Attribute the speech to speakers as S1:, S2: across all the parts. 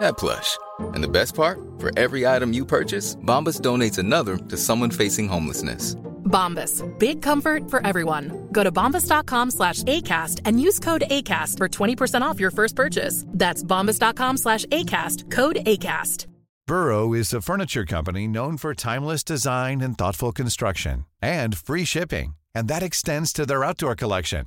S1: that plush. And the best part? For every item you purchase, Bombas donates another to someone facing homelessness.
S2: Bombas. Big comfort for everyone. Go to bombas.com slash ACAST and use code ACAST for 20% off your first purchase. That's bombas.com slash ACAST. Code ACAST.
S3: Burrow is a furniture company known for timeless design and thoughtful construction and free shipping. And that extends to their outdoor collection.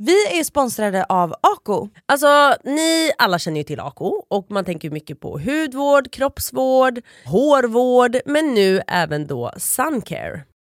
S4: Vi är sponsrade av Ako. Alltså ni alla känner ju till Ako och man tänker mycket på hudvård, kroppsvård, hårvård men nu även då suncare.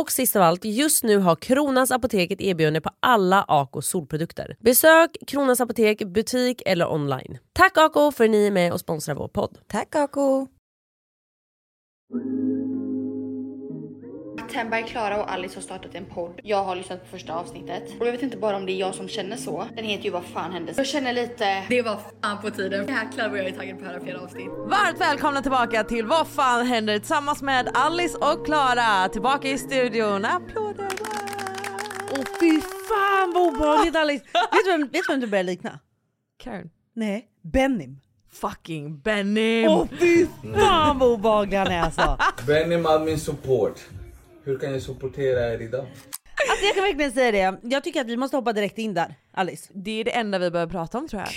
S4: Och sist av allt, just nu har Kronans Apotek ett erbjudande på alla Ako solprodukter. Besök Kronans Apotek, butik eller online. Tack Ako för att ni är med och sponsrar vår podd.
S5: Tack Ako!
S6: Temberg, Klara och Alice har startat en podd. Jag har lyssnat på första avsnittet. Och jag vet inte bara om det är jag som känner så. Den heter ju Vad fan hände? Jag känner lite...
S7: Det var fan på tiden. Jäklar vad jag är taggad på att höra fler avsnitt.
S5: Varmt välkomna tillbaka till Vad fan händer tillsammans med Alice och Klara. Tillbaka i studion. Applåder!
S8: Åh fy fan vad obehagligt Alice! vet, du vem, vet du vem du börjar likna?
S5: Karen.
S8: Nej, Benim.
S5: Fucking Benim!
S8: Åh fy fan vad obehaglig han är alltså!
S9: Benim admin support. Hur kan jag supportera er idag?
S8: Alltså jag kan verkligen säga det, jag tycker att vi måste hoppa direkt in där Alice.
S5: Det är det enda vi behöver prata om tror jag.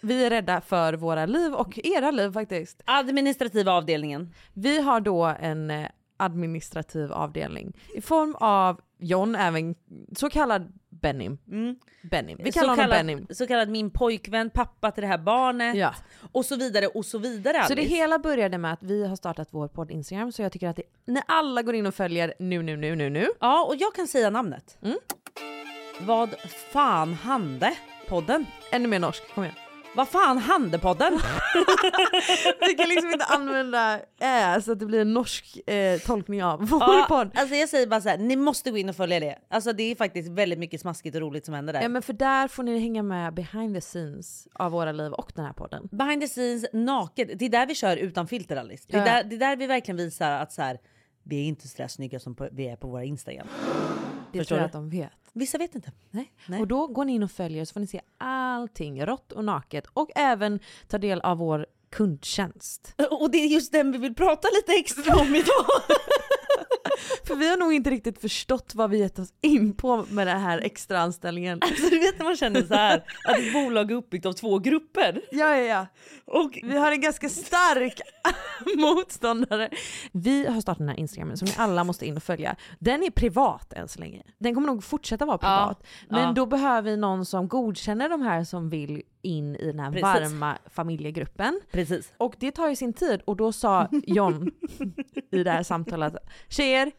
S5: Vi är rädda för våra liv och era liv faktiskt.
S8: Administrativa avdelningen.
S5: Vi har då en eh, administrativ avdelning i form av John, även så kallad Benim. Benim. Vi kallar
S8: så
S5: honom
S8: kallad,
S5: Benim.
S8: Så kallad min pojkvän, pappa till det här barnet
S5: Ja.
S8: och så vidare och så vidare Alice.
S5: Så det hela började med att vi har startat vår podd Instagram så jag tycker att det, ni alla går in och följer nu, nu, nu, nu, nu.
S8: Ja och jag kan säga namnet.
S5: Mm.
S8: Vad fan hände podden?
S5: Ännu mer norsk, kom igen.
S8: Vad fan hände podden?
S5: Vi kan liksom inte använda ä så att det blir en norsk eh, tolkning av vår
S8: Ja,
S5: podd.
S8: alltså jag säger bara så här, ni måste gå in och följa det. Alltså det är faktiskt väldigt mycket smaskigt och roligt som händer där.
S5: Ja men för där får ni hänga med behind the scenes av våra liv och den här podden.
S8: Behind the scenes, naket. Det är där vi kör utan filter Alice. Det är,
S5: Ja.
S8: där, det är där vi verkligen visar att så här, vi är inte så snygga som på, vi är på våra Instagram.
S5: Det
S8: Förstår
S5: tror jag
S8: du?
S5: att de vet.
S8: Vissa vet inte.
S5: Nej.
S8: Nej.
S5: Och då går ni in och följer så får ni se allting rått och naket och även ta del av vår kundtjänst.
S8: Och det är just den vi vill prata lite extra om idag.
S5: För vi har nog inte riktigt förstått vad vi gett oss in på med den här extra anställningen.
S8: Alltså du vet när man känner så här att ett bolag är uppbyggt av två grupper.
S5: Ja, ja, ja.
S8: Och
S5: Vi har en ganska stark motståndare. Vi har startat den här Instagramen som ni alla måste in och följa. Den är privat än så länge. Den kommer nog fortsätta vara privat. Men
S8: ja.
S5: då behöver vi någon som godkänner de här som vill in i den här
S8: Precis.
S5: varma familjegruppen.
S8: Precis.
S5: Och det tar ju sin tid och då sa John i det här samtalet tjejer,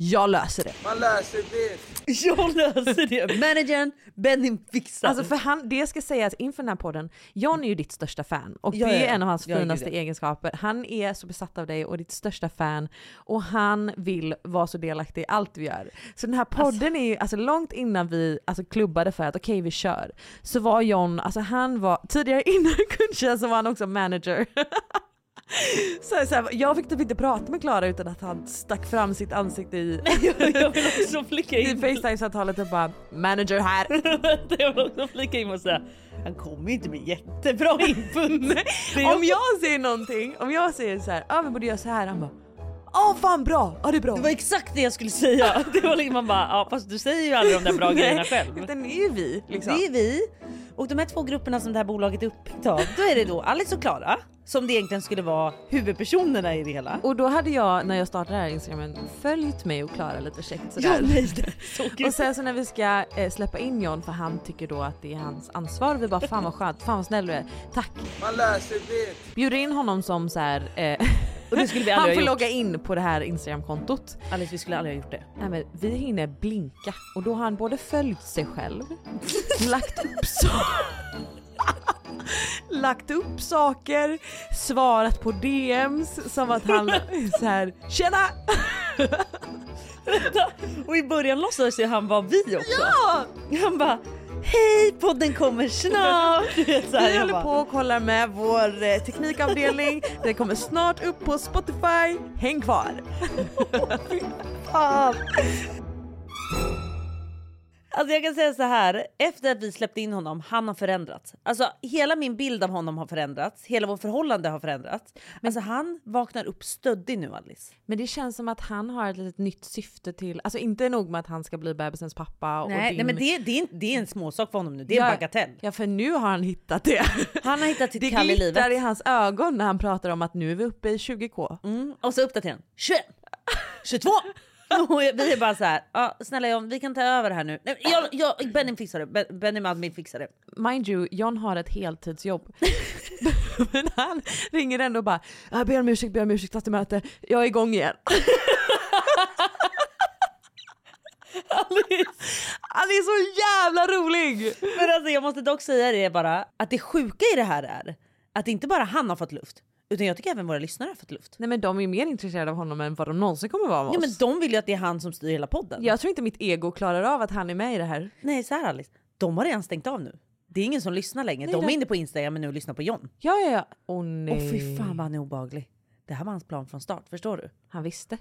S5: jag löser det.
S9: Man läser det.
S8: Jag löser det. Managern, Benny fixar.
S5: Alltså för han, det ska sägas inför den här podden, John är ju ditt största fan och
S8: Ja,
S5: det är
S8: ja.
S5: en av hans
S8: Ja,
S5: finaste egenskaper. Han är så besatt av dig och ditt största fan och han vill vara så delaktig i allt vi gör. Så den här podden är ju, alltså långt innan vi alltså, klubbade för att okej vi kör, så var John, alltså han var, tidigare innan kundtjänst så var han också manager. Så, så här, jag fick typ inte prata med Klara utan att han stack fram sitt ansikte i,
S8: jag vill också flika
S5: i
S8: in.
S5: Facetime-samtalet och bara “manager här”.
S8: jag vill också flika in och säga han kommer ju inte med jättebra input.
S5: Om jag säger någonting, om jag säger så här, ah, vi borde göra så här, han bara Ja fan bra, ja det är bra.
S8: Det var exakt det jag skulle säga. Det var liksom man bara, ja fast du säger ju aldrig de där bra grejerna själv.
S5: Utan det är ju vi liksom.
S8: Det är vi. Och de här två grupperna som det här bolaget är uppbyggt av, då är det då Alice och Klara som det egentligen skulle vara huvudpersonerna i det hela.
S5: Och då hade jag när jag startade det här instagramen följt mig och Klara lite käckt sådär.
S8: Ja, nej, så
S5: och sen så när vi ska eh, släppa in John för han tycker då att det är hans ansvar vi bara fan vad skönt, fan vad snäll du är, tack.
S9: Man läser det.
S5: Bjuder in honom som så här, eh,
S8: Och det skulle vi
S5: han får logga in på det här instagramkontot.
S8: Alice vi skulle aldrig ha gjort det.
S5: Nej men vi hinner blinka och då har han både följt sig själv, lagt upp så lagt upp saker, svarat på DMs som att han så här tjena!
S8: Och i början låtsades ju han vara vi också.
S5: Ja!
S8: Han bara Hej podden kommer snart! Så här,
S5: Vi håller
S8: bara,
S5: på och kollar med vår eh, teknikavdelning, det kommer snart upp på Spotify, häng kvar!
S8: Fan. Alltså jag kan säga så här, efter att vi släppte in honom, han har förändrats. Alltså hela min bild av honom har förändrats, hela vårt förhållande har förändrats. Men alltså han vaknar upp stöddig nu Alice.
S5: Men det känns som att han har ett litet nytt syfte till, alltså inte nog med att han ska bli bebisens pappa och
S8: Nej,
S5: din...
S8: nej men det, det, är, det är en småsak för honom nu, det är en
S5: Ja,
S8: bagatell.
S5: Ja för nu har han hittat det.
S8: Han har hittat sitt
S5: Det
S8: kall i
S5: glittrar
S8: livet.
S5: i hans ögon när han pratar om att nu är vi uppe i 20k.
S8: Mm, och så uppdaterar han 21, 22. Vi är bara så här, ja, snälla John, vi kan ta över det här nu. Nej, jag, jag, Benny fixar det, Ben- Benny med admin fixar det.
S5: Mind you, John har ett heltidsjobb. Men han ringer ändå och bara jag ber om ursäkt, ber om ursäkt, satt i möte, jag är igång igen. Han är så jävla rolig!
S8: Men alltså jag måste dock säga det bara, att det sjuka i det här är att inte bara han har fått luft, utan jag tycker även våra lyssnare har fått luft.
S5: Nej men de är mer intresserade av honom än vad de någonsin kommer vara av oss.
S8: Ja men de vill ju att det är han som styr hela podden.
S5: Jag tror inte mitt ego klarar av att han är med i det här.
S8: Nej så här Alice, de har redan stängt av nu. Det är ingen som lyssnar längre,
S5: Nej,
S8: de är
S5: det-
S8: inne på Instagram nu och lyssnar på John.
S5: Ja ja ja. Åh nej.
S8: Och fy fan vad han är obehaglig. Det här var hans plan från start, förstår du?
S5: Han visste.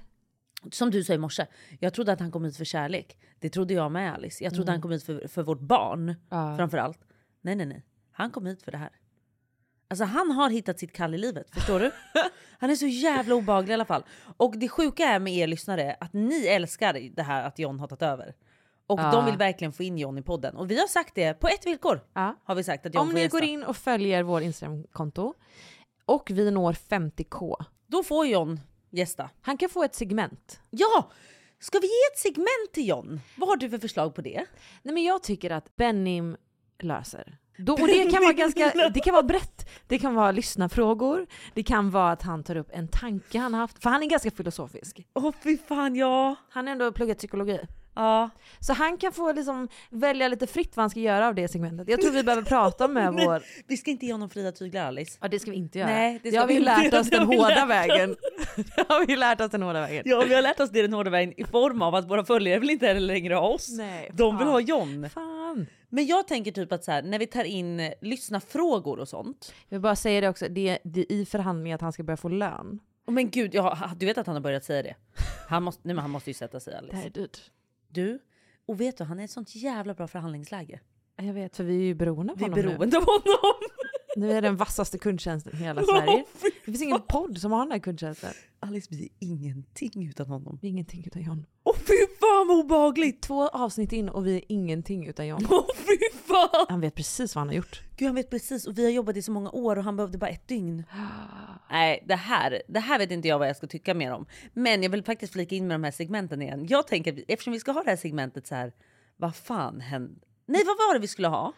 S8: Som du sa i morse, jag trodde att han kom hit för kärlek. Det trodde jag med Alice. Jag trodde
S5: Mm.
S8: han kom hit för, för vårt barn
S5: Ja.
S8: framför allt. Nej nej nej, han kom hit för det här. Alltså han har hittat sitt kall i livet, förstår du? Han är så jävla obehaglig i alla fall. Och det sjuka är med er lyssnare att ni älskar det här att John har tagit över. Och
S5: Ja.
S8: de vill verkligen få in John i podden. Och vi har sagt det på ett villkor.
S5: Ja.
S8: Har vi sagt att John
S5: Om
S8: får
S5: ni
S8: gästa.
S5: går in och följer vår Instagramkonto och vi når 50k.
S8: Då får John gästa.
S5: Han kan få ett segment.
S8: Ja! Ska vi ge ett segment till John? Vad har du för förslag på det?
S5: Nej men jag tycker att Benim löser. Då, och det kan vara ganska, det kan vara brett. Det kan vara lyssnarfrågor, det kan vara att han tar upp en tanke han har haft, för han är ganska filosofisk.
S8: Åh fy fan ja!
S5: Han har ändå pluggat psykologi.
S8: Ja.
S5: Så han kan få liksom välja lite fritt vad han ska göra av det segmentet. Jag tror vi behöver prata med vår...
S8: Vi ska inte ge honom fria tyglar Alice.
S5: Ja det ska vi inte göra.
S8: Nej, det
S5: det
S8: ska
S5: har vi
S8: vi
S5: lärt oss den hårda vägen. det har vi lärt oss den hårda vägen.
S8: Ja, vi har lärt oss det den hårda vägen i form av att våra följare vill inte heller längre ha oss.
S5: Nej,
S8: De vill ha John.
S5: Fan.
S8: Men jag tänker typ att så här, när vi tar in eh, lyssnarfrågor och sånt.
S5: Jag vill bara säga det också, det, det är i förhandlingen att han ska börja få lön.
S8: Oh, men gud, ja, du vet att han har börjat säga det? Han måste, nej, men han måste ju sätta sig Alice.
S5: Det här är dyrt.
S8: Du, Och vet du, han är ett sånt jävla bra förhandlingsläge.
S5: Jag vet, för vi är ju beroende av
S8: Vi är
S5: honom
S8: beroende av honom.
S5: nu. Nu är den vassaste kundtjänsten i hela Sverige. Det finns ingen podd som har den här kundtjänsten.
S8: Alice, vi är ingenting utan honom.
S5: Vi är ingenting utan John.
S8: Åh fy fan vad obehagligt!
S5: Två avsnitt in och vi är ingenting utan John.
S8: Åh fy fan!
S5: Han vet precis vad han har gjort.
S8: Gud han vet precis och vi har jobbat i så många år och han behövde bara ett dygn. Nej det här, det här vet inte jag vad jag ska tycka mer om. Men jag vill faktiskt flika in med de här segmenten igen. Jag tänker att eftersom vi ska ha det här segmentet så här. vad fan hände? Nej vad var det vi skulle ha?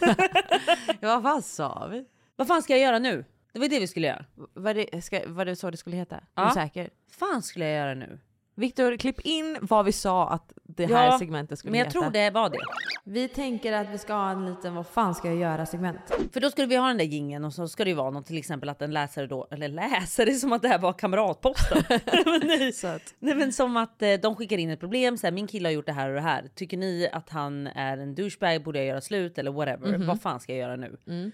S5: Ja, vad fan sa vi?
S8: Vad fan ska jag göra nu? Det var det vi skulle göra.
S5: Var det, ska, var det så det skulle heta?
S8: Ja.
S5: Säker?
S8: fan skulle jag göra nu?
S5: Viktor, klipp in vad vi sa att det här
S8: Ja,
S5: segmentet skulle
S8: Men jag
S5: heta.
S8: tror det var det.
S5: Vi tänker att vi ska ha en liten vad fan ska jag göra segment.
S8: För då skulle vi ha den där gingen och så ska det ju vara något till exempel att en läsare då, eller läsare som att det här var kamratposten. Nej.
S5: Så att,
S8: Nej men som att eh, de skickar in ett problem, så här, min kille har gjort det här och det här. Tycker ni att han är en douchebag, borde jag göra slut eller whatever.
S5: Mhm.
S8: Vad fan ska jag göra nu?
S5: Mm.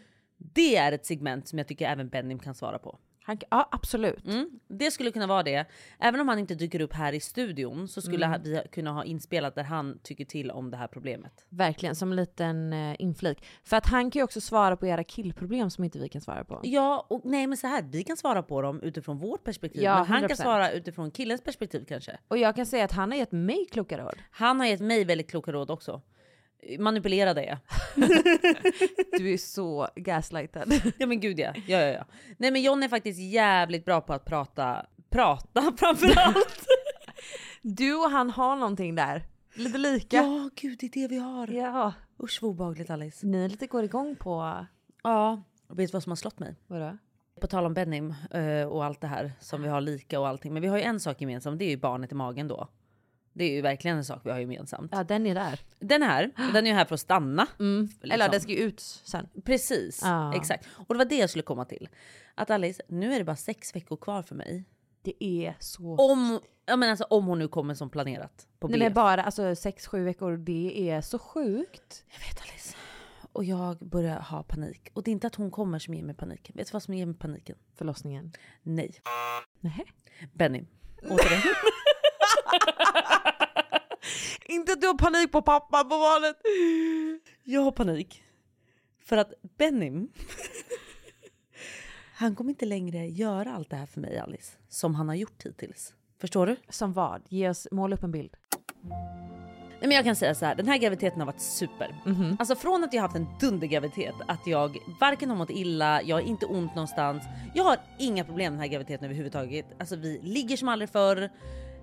S8: Det är ett segment som jag tycker även Benim kan svara på.
S5: Han, ja, absolut.
S8: Mm. Det skulle kunna vara det. Även om han inte dyker upp här i studion så skulle
S5: Mm.
S8: vi kunna ha inspelat där han tycker till om det här problemet.
S5: Verkligen, som en liten eh, inflik. För att han kan ju också svara på era killproblem som inte vi kan svara på.
S8: Ja, och nej men så här, vi kan svara på dem utifrån vårt perspektiv.
S5: Ja,
S8: men han
S5: 100%.
S8: kan svara utifrån killens perspektiv kanske.
S5: Och jag kan säga att han har gett mig kloka råd.
S8: Han har gett mig väldigt kloka råd också. Manipulera det.
S5: Du är så gaslightad.
S8: Ja men gud ja. ja, ja, ja. Nej men John är faktiskt jävligt bra på att prata, prata framförallt.
S5: Du och han har någonting där. Lite lika.
S8: ja gud det är det vi har.
S5: Ja.
S8: Usch vad obehagligt Alice.
S5: Ni lite går igång på...
S8: Ja, och vet du vad som har slått mig?
S5: Vadå?
S8: På tal om Benim eh, och allt det här som vi har lika och allting. Men vi har ju en sak gemensamt, det är ju barnet i magen då. Det är ju verkligen en sak vi har gemensamt.
S5: Ja, den är där.
S8: Den här, och den är ju här för att stanna.
S5: Mm.
S8: liksom.
S5: Eller den ska ju ut sen.
S8: Precis,
S5: Ja.
S8: exakt. Och det var det jag skulle komma till. Att Alice, nu är det bara sex veckor kvar för mig.
S5: Det är så...
S8: Om, ja, men alltså, om hon nu kommer som planerat. På
S5: Nej men bara alltså 6-7 veckor, det är så sjukt.
S8: Jag vet Alice. Och jag börjar ha panik. Och det är inte att hon kommer som ger mig paniken. Vet du vad som ger mig paniken?
S5: Förlossningen.
S8: Nej.
S5: Nej.
S8: Benny. Återigen.
S5: Inte att du har panik på pappa på valet.
S8: jag har panik. För att Benim, han kommer inte längre göra allt det här för mig Alice. Som han har gjort hittills. Förstår du?
S5: Som vad? Ge oss, måla upp en bild.
S8: Nej, men jag kan säga så här, den här graviditeten har varit super. Alltså från att jag haft en dundergraviditet, att jag varken har mått illa, jag har inte ont någonstans. Jag har inga problem med den här graviditeten överhuvudtaget. Alltså vi ligger som aldrig förr.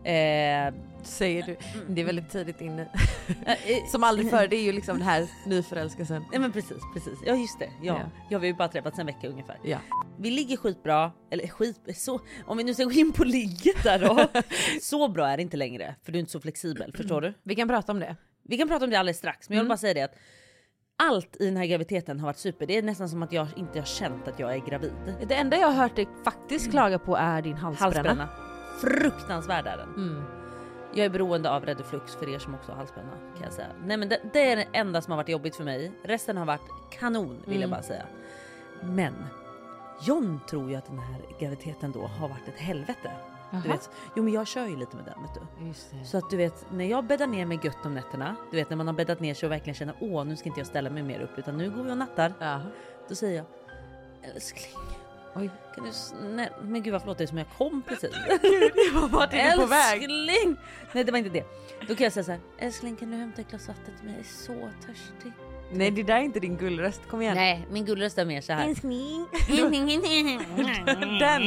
S8: Eh,
S5: Säger du. Det är väldigt tidigt inne.
S8: eh,
S5: Som aldrig förr, det är ju liksom den här nyförälskelsen.
S8: Ja men precis, precis. Ja just det. Ja.
S5: Ja.
S8: ja. vi har ju bara träffats en vecka ungefär.
S5: Ja.
S8: Vi ligger skitbra, eller skit, så, om vi nu ska gå in på ligget där då. så bra är det inte längre, för du är inte så flexibel, förstår du?
S5: Vi kan prata om det.
S8: Vi kan prata om det alldeles strax, men jag vill
S5: Mm.
S8: bara säga det att allt i den här graviditeten har varit super. Det är nästan som att jag inte har känt att jag är gravid.
S5: Det enda jag har hört dig faktiskt klaga på är din halsbränna.
S8: Halsbränna. Fruktansvärd är den.
S5: Mm.
S8: Jag är beroende av Reduflux för er som också har halsbränna kan jag säga. Nej men det, det är det enda som har varit jobbigt för mig. Resten har varit kanon vill jag
S5: Mm.
S8: bara säga. Men John tror ju att den här graviditeten då har varit ett helvete. Du
S5: Jaha.
S8: vet, jo men jag kör ju lite med den vet du. Så att du vet, när jag bäddar ner mig gött om nätterna, du vet när man har bäddat ner sig och verkligen känner åh nu ska inte jag ställa mig mer upp utan nu går vi och nattar.
S5: Ja.
S8: Då säger jag älskling,
S5: Oj.
S8: kan du snälla, men gud varför låter det som jag kom precis?
S5: Vart är du på väg?
S8: Älskling! Nej det var inte det. Då kan jag säga så här, älskling kan du hämta ett glas vatten till mig? Jag är så törstig.
S5: Nej det där är inte din gullröst, kom igen.
S8: Nej min gullröst är mer så här.
S5: Älskling. Den,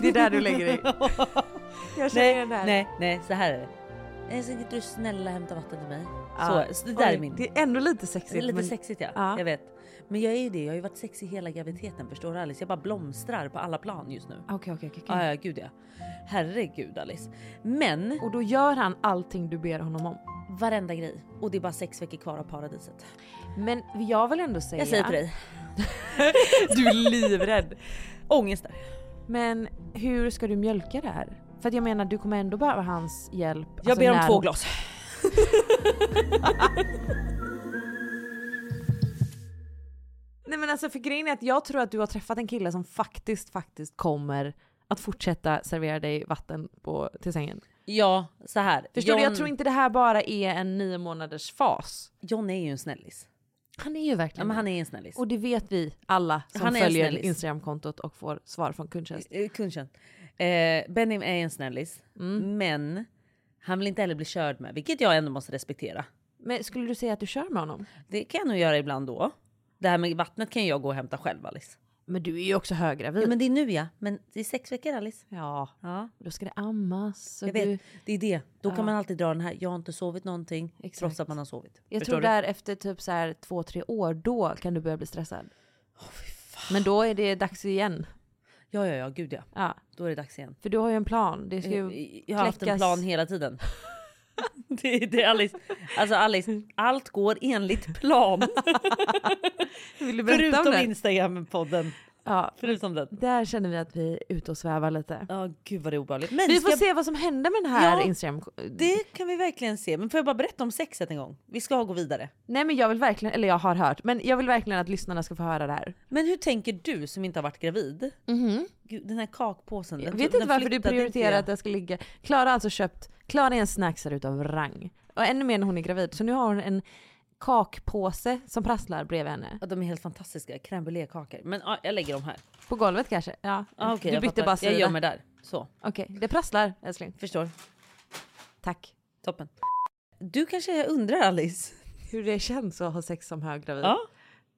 S5: det är där du lägger dig. Jag känner
S8: nej,
S5: den där.
S8: nej, nej, så här är det. Älskling kan du snälla hämta vatten till mig?
S5: Ja.
S8: Så, så det där
S5: Oj,
S8: är min.
S5: Det är ändå lite sexigt.
S8: är lite
S5: men-
S8: sexigt ja.
S5: Ja.
S8: jag vet. Men jag är ju det, jag har ju varit sexig hela graviditeten förstår du Alice? Jag bara blomstrar på alla plan just nu.
S5: Okej okej okej.
S8: Ja, ja gud ja. Herregud Alice. Men
S5: Och då gör han allting du ber honom om.
S8: varenda grej. Och det är bara sex veckor kvar av paradiset.
S5: Men jag vill ändå säga...
S8: Jag säger till dig.
S5: Du är livrädd.
S8: Ångest där.
S5: Men hur ska du mjölka det här? För att jag menar du kommer ändå behöva hans hjälp.
S8: Jag
S5: alltså,
S8: ber om
S5: när-
S8: två glas.
S5: Nej men alltså för grejen är att jag tror att du har träffat en kille som faktiskt, faktiskt kommer att fortsätta servera dig vatten på, till sängen.
S8: Ja, så här.
S5: Förstår du? Jag
S8: John-
S5: tror inte det här bara är en nio månaders fas.
S8: John är ju en snällis.
S5: Han är ju verkligen
S8: Ja, men han är en snällis.
S5: Och det vet vi alla som
S8: Han
S5: följer. Instagramkontot och får svar från kundtjänst.
S8: Eh, Kundtjänst. Eh, Benim är en snällis,
S5: Mm.
S8: men han vill inte heller bli körd med, vilket jag ändå måste respektera.
S5: Men skulle du säga att du kör med honom?
S8: Det kan jag nog göra ibland då. Det här med vattnet kan jag gå och hämta själv Alice.
S5: Men du är ju också höggravid.
S8: Ja, men det är nu ja, men det är sex veckor Alice.
S5: Ja,
S8: Ja,
S5: då ska det ammas.
S8: jag vet.
S5: Du...
S8: Det är det. Då
S5: Ja.
S8: kan man alltid dra den här, jag har inte sovit någonting
S5: Exakt.
S8: trots att man har sovit.
S5: Jag
S8: Förstår
S5: tror
S8: du?
S5: där efter typ så här två, tre år, då kan du börja bli stressad. Men då är det dags igen.
S8: Ja, ja, ja, gud ja.
S5: Ja,
S8: Då är det dags igen.
S5: för du har ju en plan. Det ska ju...
S8: Jag, jag har haft en plan hela tiden. Det, det är Alice. Alltså Alice, allt går enligt plan.
S5: Vill du berätta om
S8: Förutom? Instagram-podden.
S5: Ja,
S8: Förutom den.
S5: där känner vi att vi är ute och svävar lite.
S8: Ja, gud vad det är obehagligt. Men
S5: Vi får
S8: ska-
S5: se vad som händer med den här
S8: Ja,
S5: Instagram.
S8: Det kan vi verkligen se. Men får jag bara berätta om sexet en gång? Vi ska gå vidare.
S5: Nej men jag vill verkligen, eller jag har hört, men jag vill verkligen att lyssnarna ska få höra det här.
S8: Men hur tänker du som inte har varit gravid?
S5: Mhm.
S8: Gud, den här kakpåsen.
S5: Jag
S8: den-
S5: vet
S8: den
S5: inte varför du prioriterar att jag ska ligga... Klara har alltså köpt, Klara är en snacksare utav rang. Och ännu mer när hon är gravid. Så nu har hon en kakpåse som prasslar bredvid henne.
S8: Ja, de är helt fantastiska. Crème brûlée-kakor. Men ja, jag lägger dem här.
S5: På golvet kanske? Ja.
S8: Ah, okej,
S5: du
S8: jag
S5: bytte bara
S8: Jag
S5: sida.
S8: gömmer där. Så,
S5: Okej, det prasslar älskling.
S8: förstår.
S5: Tack.
S8: Toppen. Du kanske undrar Alice?
S5: Hur det känns att ha sex som höggravid.
S8: Ja,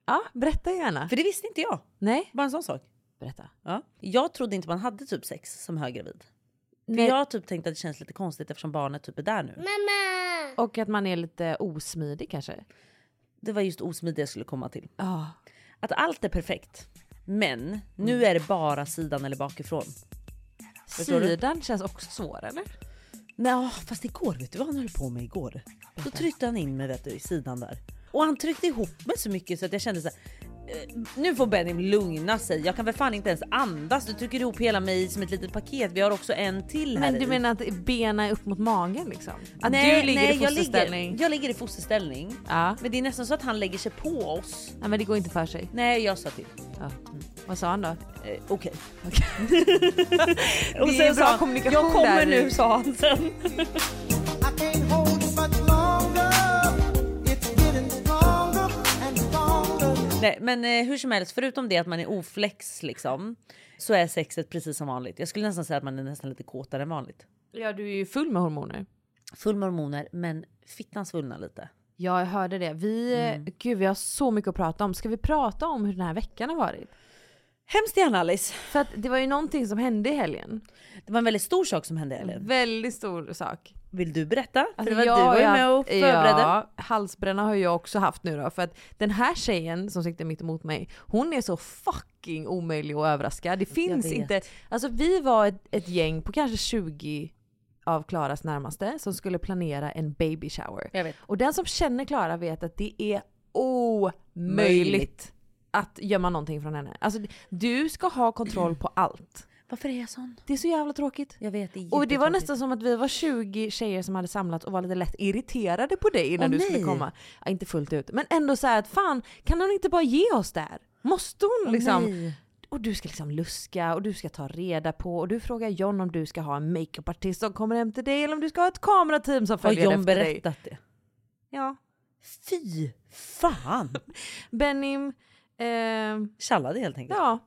S5: ja, berätta gärna.
S8: för det visste inte jag.
S5: Nej,
S8: Bara en sån sak.
S5: berätta.
S8: Ja. Jag trodde inte man hade typ sex som höggravid. För
S5: Nej.
S8: jag har typ tänkt att det känns lite konstigt eftersom barnet typ är där nu.
S5: Och att man är lite osmidig kanske.
S8: Det var just osmidigt jag skulle komma till.
S5: Ja.
S8: Att allt är perfekt. Men nu är det bara sidan eller bakifrån. Förstår du?
S5: Sidan känns också svår eller?
S8: Nej, fast igår, vet du vad han höll på med igår? Då tryckte han in mig vet du, i sidan där. Och han tryckte ihop mig så mycket så att jag kände så här. "Eh, Nu får Benim lugna sig. Jag kan väl fan inte ens andas. Du trycker ihop hela mig som ett litet paket. Vi har också en till här
S5: Men du
S8: i.
S5: menar att benen är upp mot magen liksom? Att
S8: nej,
S5: du ligger
S8: nej,
S5: i
S8: jag
S5: fosterställning?
S8: ligger, jag ligger i fosterställning.
S5: Ja.
S8: Men det är nästan så att han lägger sig på oss.
S5: Nej men det går inte för sig.
S8: Nej, jag sa till.
S5: Ja. Vad sa han då?
S8: Eh, Okej.
S5: Det är bra kommunikation
S8: Jag kommer
S5: där.
S8: nu sa han sen. Nej men eh, hur som helst, förutom det att man är oflex liksom, så är sexet precis som vanligt. Jag skulle nästan säga att man är nästan lite kåtare än vanligt.
S5: Ja du är ju full med hormoner.
S8: Full med hormoner, men fittan svullnar lite.
S5: Ja jag hörde det. Vi,
S8: Mm.
S5: gud vi har så mycket att prata om. Ska vi prata om hur den här veckan har varit?
S8: Hemskt gärna Alice.
S5: För att det var ju någonting som hände i helgen.
S8: Det var en väldigt stor sak som hände i
S5: En
S8: helgen.
S5: väldigt stor sak.
S8: Vill du berätta? För
S5: Alltså,
S8: det var
S5: jag
S8: du var ju med och förberedde.
S5: Ja, halsbränna har jag också haft nu då. För att den här tjejen som sitter mitt emot mig, hon är så fucking omöjlig att överraska. Det finns inte... Alltså vi var ett, ett gäng på kanske 20 av Klaras närmaste som skulle planera en baby shower.
S8: Jag vet.
S5: Och den som känner Klara vet att det är omöjligt
S8: Möjligt.
S5: att gömma någonting från henne. Alltså du ska ha kontroll på allt.
S8: Varför är jag sån?
S5: Det är så jävla tråkigt.
S8: Jag vet, det
S5: Och det var nästan som att vi var 20 tjejer som hade samlats och var lite lätt irriterade på dig innan
S8: Åh,
S5: du skulle
S8: nej.
S5: komma. Ja, inte fullt ut, men ändå så här att fan, kan hon inte bara ge oss det här? Måste hon
S8: Åh,
S5: liksom?
S8: nej.
S5: Och du ska liksom luska och du ska ta reda på och du frågar John om du ska ha en makeupartist som kommer hem till dig eller om du ska ha ett kamerateam som
S8: Har
S5: följer
S8: John
S5: efter dig.
S8: berättat det?
S5: Ja.
S8: Fy fan!
S5: Benim, ehm,
S8: Tjallade helt enkelt.
S5: ja.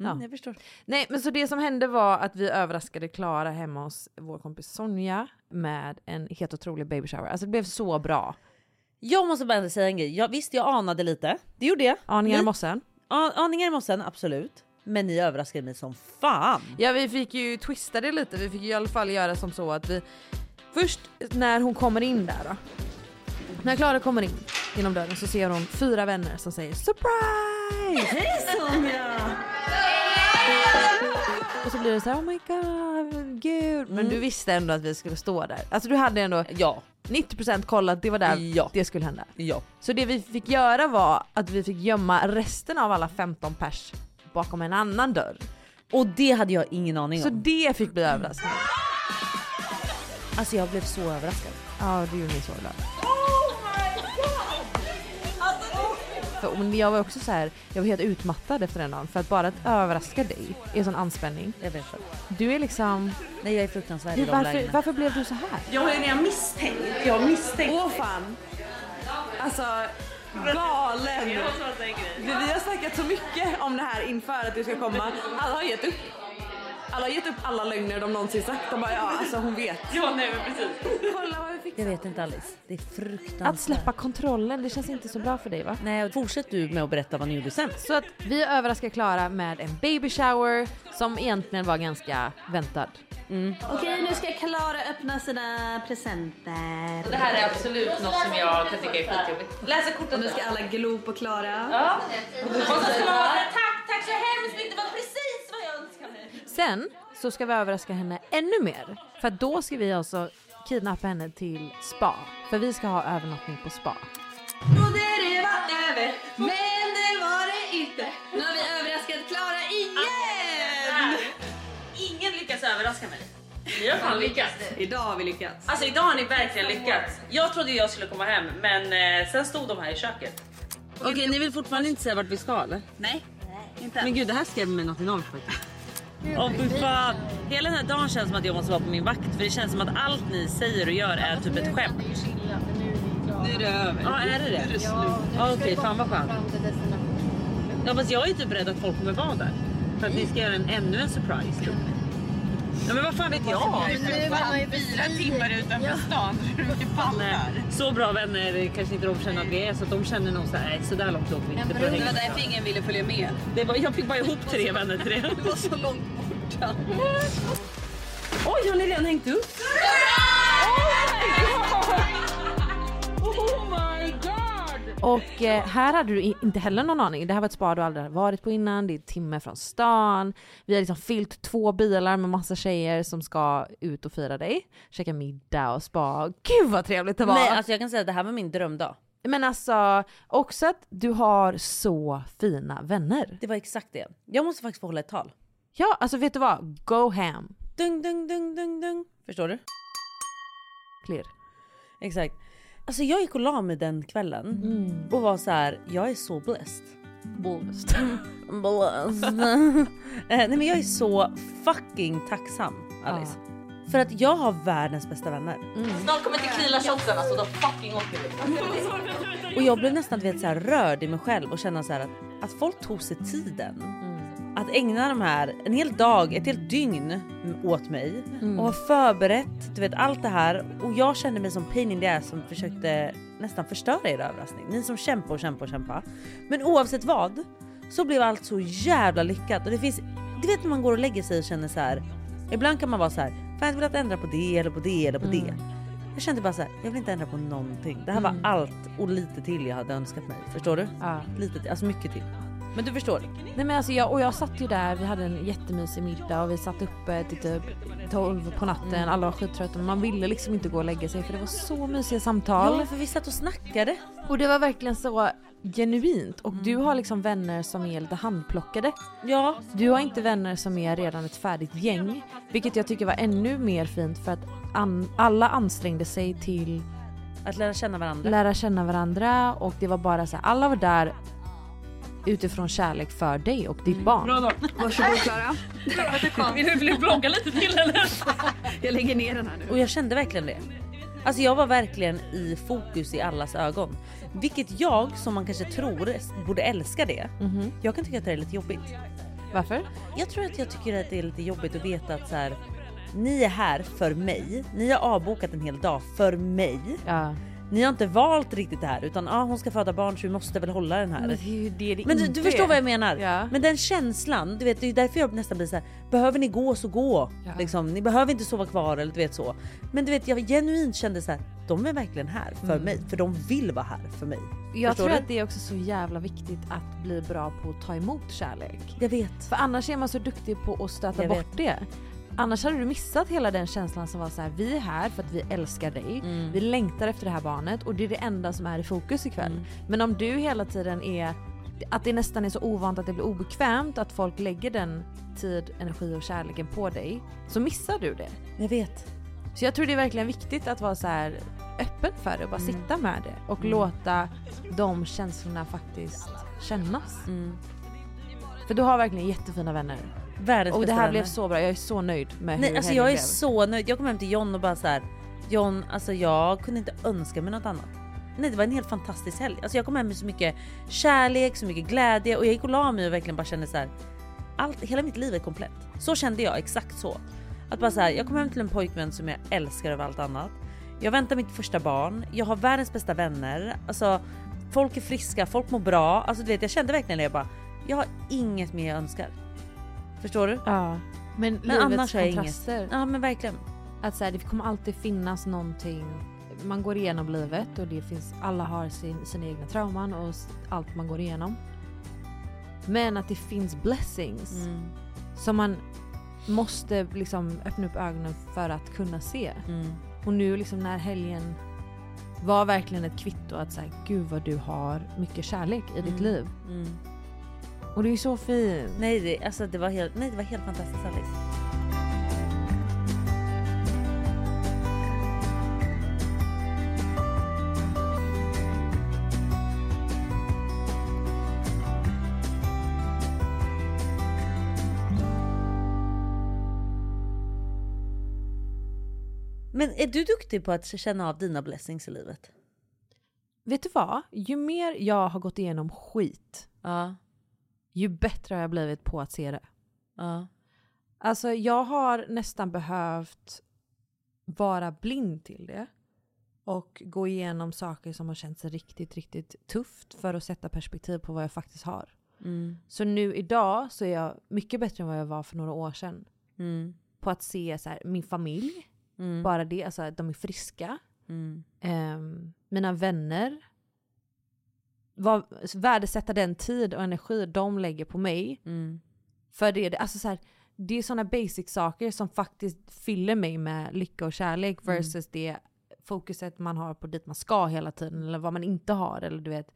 S8: Mm,
S5: ja.
S8: Jag förstår.
S5: Nej men så det som hände var att vi överraskade Klara hemma hos vår kompis Sonja med en helt otrolig baby shower. Alltså det blev så bra.
S8: Jag måste bara säga en grej. Jag, visst, jag anade lite. Det gjorde jag.
S5: Aningar i mossen.
S8: A- aningar i mossen, absolut. Men ni överraskade mig som fan.
S5: Ja vi fick ju twista det lite, vi fick ju i alla fall göra som så att vi först när hon kommer in där då. När Klara kommer in genom dörren så ser hon fyra vänner som säger surprise! Hej Sonja! Och så blir det så här, oh my god, gud. Men du visste ändå att vi skulle stå där. Alltså du hade ändå
S8: Ja,
S5: 90% kollat, det var där
S8: Ja.
S5: det skulle hända.
S8: ja.
S5: Så det vi fick göra var att vi fick gömma resten av alla 15 pers bakom en annan dörr.
S8: Och det hade jag ingen aning
S5: Så
S8: om.
S5: det fick bli överraskning.
S8: Alltså jag blev så överraskad.
S5: Ja, det gjorde mig så glad. Men jag var också så här, jag var helt utmattad efter den dagen för att bara att överraska dig är sån anspänning.
S8: Jag vet det.
S5: Du är liksom...
S8: Nej jag är fruktansvärd i de
S5: Varför,
S8: lägena.
S5: varför blev du så här?
S10: Jag har ju redan misstänkt. Jag har misstänkt. Åh fan. Alltså galen. Vi, vi har snackat så mycket om det här inför att du ska komma. Alla har gett upp. Alla har gett upp alla lögner de någonsin sagt. De bara ja alltså hon vet. Ja nej men precis. Kolla vad vi fick.
S8: Jag vet inte Alice. Det är fruktansvärt.
S5: Att släppa kontrollen, det känns inte så bra för dig va?
S8: Nej, och fortsätt du med att berätta vad ni gjorde sämst.
S5: Så att vi överraskar Klara med en baby shower som egentligen var ganska väntad.
S7: Okej, nu ska Klara öppna sina presenter.
S11: Det här är absolut något som jag kan tycka är skitjobbigt. Läsa korten
S7: Nu ska alla glo på Klara.
S11: Ja. Och så tack, tack så hemskt mycket. Det var precis.
S5: Sen så ska vi överraska henne ännu mer. För då ska vi alltså kidnappa henne till spa. För vi ska ha övernattning på spa.
S7: Trodde det var över, men det var det inte. Nu har vi överraskat Klara igen!
S11: Ingen lyckas överraska mig. Ni har fan lyckats.
S7: Idag har vi lyckats.
S11: Alltså idag har ni verkligen lyckats. Jag trodde jag skulle komma hem men eh, sen stod de här i köket.
S8: Okej, ni vill fortfarande inte säga vart vi ska eller?
S7: Nej, inte
S8: Men gud, det här skrämmer mig något enormt faktiskt. Åh fy fan. Hela den här dagen känns som att jag måste vara på min vakt för det känns som att allt ni säger och gör är typ ett skämt.
S7: Nu är det över.
S8: Ja, är det det? Ja. Okej, fan vad skönt. Ja, fast jag är typ rädd att folk kommer vara där. För att ni ska göra en, ännu en surprise. Typ. Ja, men vad fan vet jag?
S7: Fyra timmar utanför stan.
S8: Nej, så bra vänner kanske inte de känner att vi är så att de känner nog så här, "Nej, så där långt åker vi inte.
S7: Det var
S8: hänga."
S7: därför ingen ville följa med.
S8: Det var, jag fick bara ihop tre vänner till det.
S7: Det var så långt borta.
S8: Oj, har ni redan hängt upp?
S5: Och eh, här hade du inte heller någon aning. Det här var ett spa du aldrig hade varit på innan. Det är en timme från stan. Vi har liksom fyllt två bilar med massa tjejer som ska ut och fira dig. Käka middag och spa. Gud vad trevligt det var!
S8: Nej, alltså jag kan säga att det här var min drömdag.
S5: Men alltså också att du har så fina vänner.
S8: Det var exakt det. Jag måste faktiskt få hålla ett tal.
S5: Ja, alltså vet du vad? Go ham.
S8: Dung, dung, dung, dung, dung. Förstår du?
S5: Clear.
S8: Exakt. Alltså jag gick och la mig den kvällen och var så här: jag är så blessed.
S5: Blessed.
S8: blessed. Eh, Nej men jag är så fucking tacksam Alice. För att jag har världens bästa vänner.
S11: Snart kommer tequila-shotsen alltså, då fucking åker vi.
S8: Och jag blev nästan du vet, så här, rörd i mig själv och känna så här att, att folk tog sig tiden. Att ägna de här, en hel dag, ett helt dygn åt mig och har förberett du vet, allt det här. Och jag kände mig som pain in the ass som försökte nästan förstöra er överraskning. Ni som kämpar och kämpar och kämpar. Men oavsett vad så blev allt så jävla lyckat. Och det finns, du vet när man går och lägger sig och känner så här. Ibland kan man vara så här, fan jag vill att ändra på det eller på det eller på det. Jag kände bara så här, jag vill inte ändra på någonting. Det här var allt och lite till jag hade önskat mig. Förstår du?
S5: Ja.
S8: Lite till, alltså mycket till. Men du förstår.
S5: Nej men alltså jag, och jag satt ju där, vi hade en jättemysig middag och vi satt uppe till typ 12 på natten, alla var skittrötta men man ville liksom inte gå och lägga sig för det var så mysiga samtal.
S8: Ja för vi satt och snackade.
S5: Och det var verkligen så genuint och du har liksom vänner som är lite handplockade.
S8: Ja.
S5: Du har inte vänner som är redan ett färdigt gäng. Vilket jag tycker var ännu mer fint för att an- alla ansträngde sig till
S8: Att lära känna varandra.
S5: lära känna varandra och det var bara så här, alla var där utifrån kärlek för dig och ditt barn.
S7: Varsågod Klara.
S11: Vill du vill blogga lite till eller?
S7: Jag lägger ner den här nu.
S8: Och jag kände verkligen det. Alltså jag var verkligen i fokus i allas ögon. Vilket jag, som man kanske tror, borde älska det. Jag kan tycka att det är lite jobbigt.
S5: Varför?
S8: Jag tror att jag tycker att det är lite jobbigt att veta att så här, ni är här för mig. Ni har avbokat en hel dag för mig.
S5: Ja.
S8: Ni har inte valt riktigt det här utan ah, hon ska föda barn så vi måste väl hålla den här.
S5: Men det det
S8: Men du, du förstår vad jag menar?
S5: Ja.
S8: Men den känslan, du vet det är därför jag nästan blir så här. behöver ni gå så gå.
S5: Ja.
S8: Liksom, ni behöver inte sova kvar eller du vet så. Men du vet jag genuint kände så här. de är verkligen här för mig för de vill vara här för mig.
S5: Jag
S8: Förstår
S5: tror
S8: du?
S5: att det är också så jävla viktigt att bli bra på att ta emot kärlek.
S8: Jag vet.
S5: För annars är man så duktig på att stöta
S8: Jag
S5: bort
S8: vet.
S5: det. Annars hade du missat hela den känslan som var så här: vi är här för att vi älskar dig,
S8: Mm.
S5: vi längtar efter det här barnet och det är det enda som är i fokus ikväll.
S8: Mm.
S5: Men om du hela tiden är, att det nästan är så ovant att det blir obekvämt att folk lägger den tid, energi och kärleken på dig, så missar du det.
S8: Jag vet.
S5: Så jag tror det är verkligen viktigt att vara så här. öppen för det och bara
S8: Mm.
S5: sitta med det och låta de känslorna faktiskt kännas.
S8: Mm.
S5: För du har verkligen jättefina vänner.
S8: Världens
S5: och det här blev så bra, jag är så nöjd med
S8: Nej
S5: hur
S8: alltså jag är
S5: blev.
S8: så nöjd. Jag kom hem till John och bara så här. John, alltså jag kunde inte önska mig något annat. Nej det var en helt fantastisk helg. Alltså jag kom hem med så mycket kärlek, så mycket glädje och jag gick och la mig och verkligen bara kände så här. Allt, hela mitt liv är komplett. Så kände jag, exakt så. Att bara så här, jag kom hem till en pojkvän som jag älskar över allt annat. Jag väntar mitt första barn, jag har världens bästa vänner. Alltså folk är friska, folk mår bra. Alltså du vet jag kände verkligen det. Jag bara, jag har inget mer jag önskar. Förstår du?
S5: Ja. Men,
S8: Men
S5: livets
S8: annars jag inget.
S5: kontraster.
S8: Ja men verkligen.
S5: Att så här, det kommer alltid finnas någonting. Man går igenom livet och det finns, alla har sin, sina egna trauman och allt man går igenom. Men att det finns blessings
S8: Mm.
S5: som man måste liksom öppna upp ögonen för att kunna se.
S8: Mm.
S5: Och nu liksom när helgen var verkligen ett kvitto att säga gud vad du har mycket kärlek i ditt
S8: Mm.
S5: liv. Och det är så fint.
S8: Nej, det, alltså det var helt, nej, det var helt fantastiskt Alice. Men är du duktig på att känna av dina blessings i livet?
S5: Vet du vad? Ju mer jag har gått igenom skit,
S8: Ja.
S5: Ju bättre har jag blivit på att se det.
S8: Ja.
S5: Alltså jag har nästan behövt vara blind till det. Och gå igenom saker som har känts riktigt, riktigt tufft för att sätta perspektiv på vad jag faktiskt har.
S8: Mm.
S5: Så nu idag så är jag mycket bättre än vad jag var för några år sedan.
S8: Mm.
S5: På att se så här, min familj,
S8: Mm.
S5: bara det, alltså att de är friska. Ehm, mina vänner. Vad, värdesätta den tid och energi de lägger på mig.
S8: Mm.
S5: För det, alltså så här, det är sådana basic saker som faktiskt fyller mig med lycka och kärlek
S8: Mm.
S5: versus det fokuset man har på dit man ska hela tiden eller vad man inte har. Eller du vet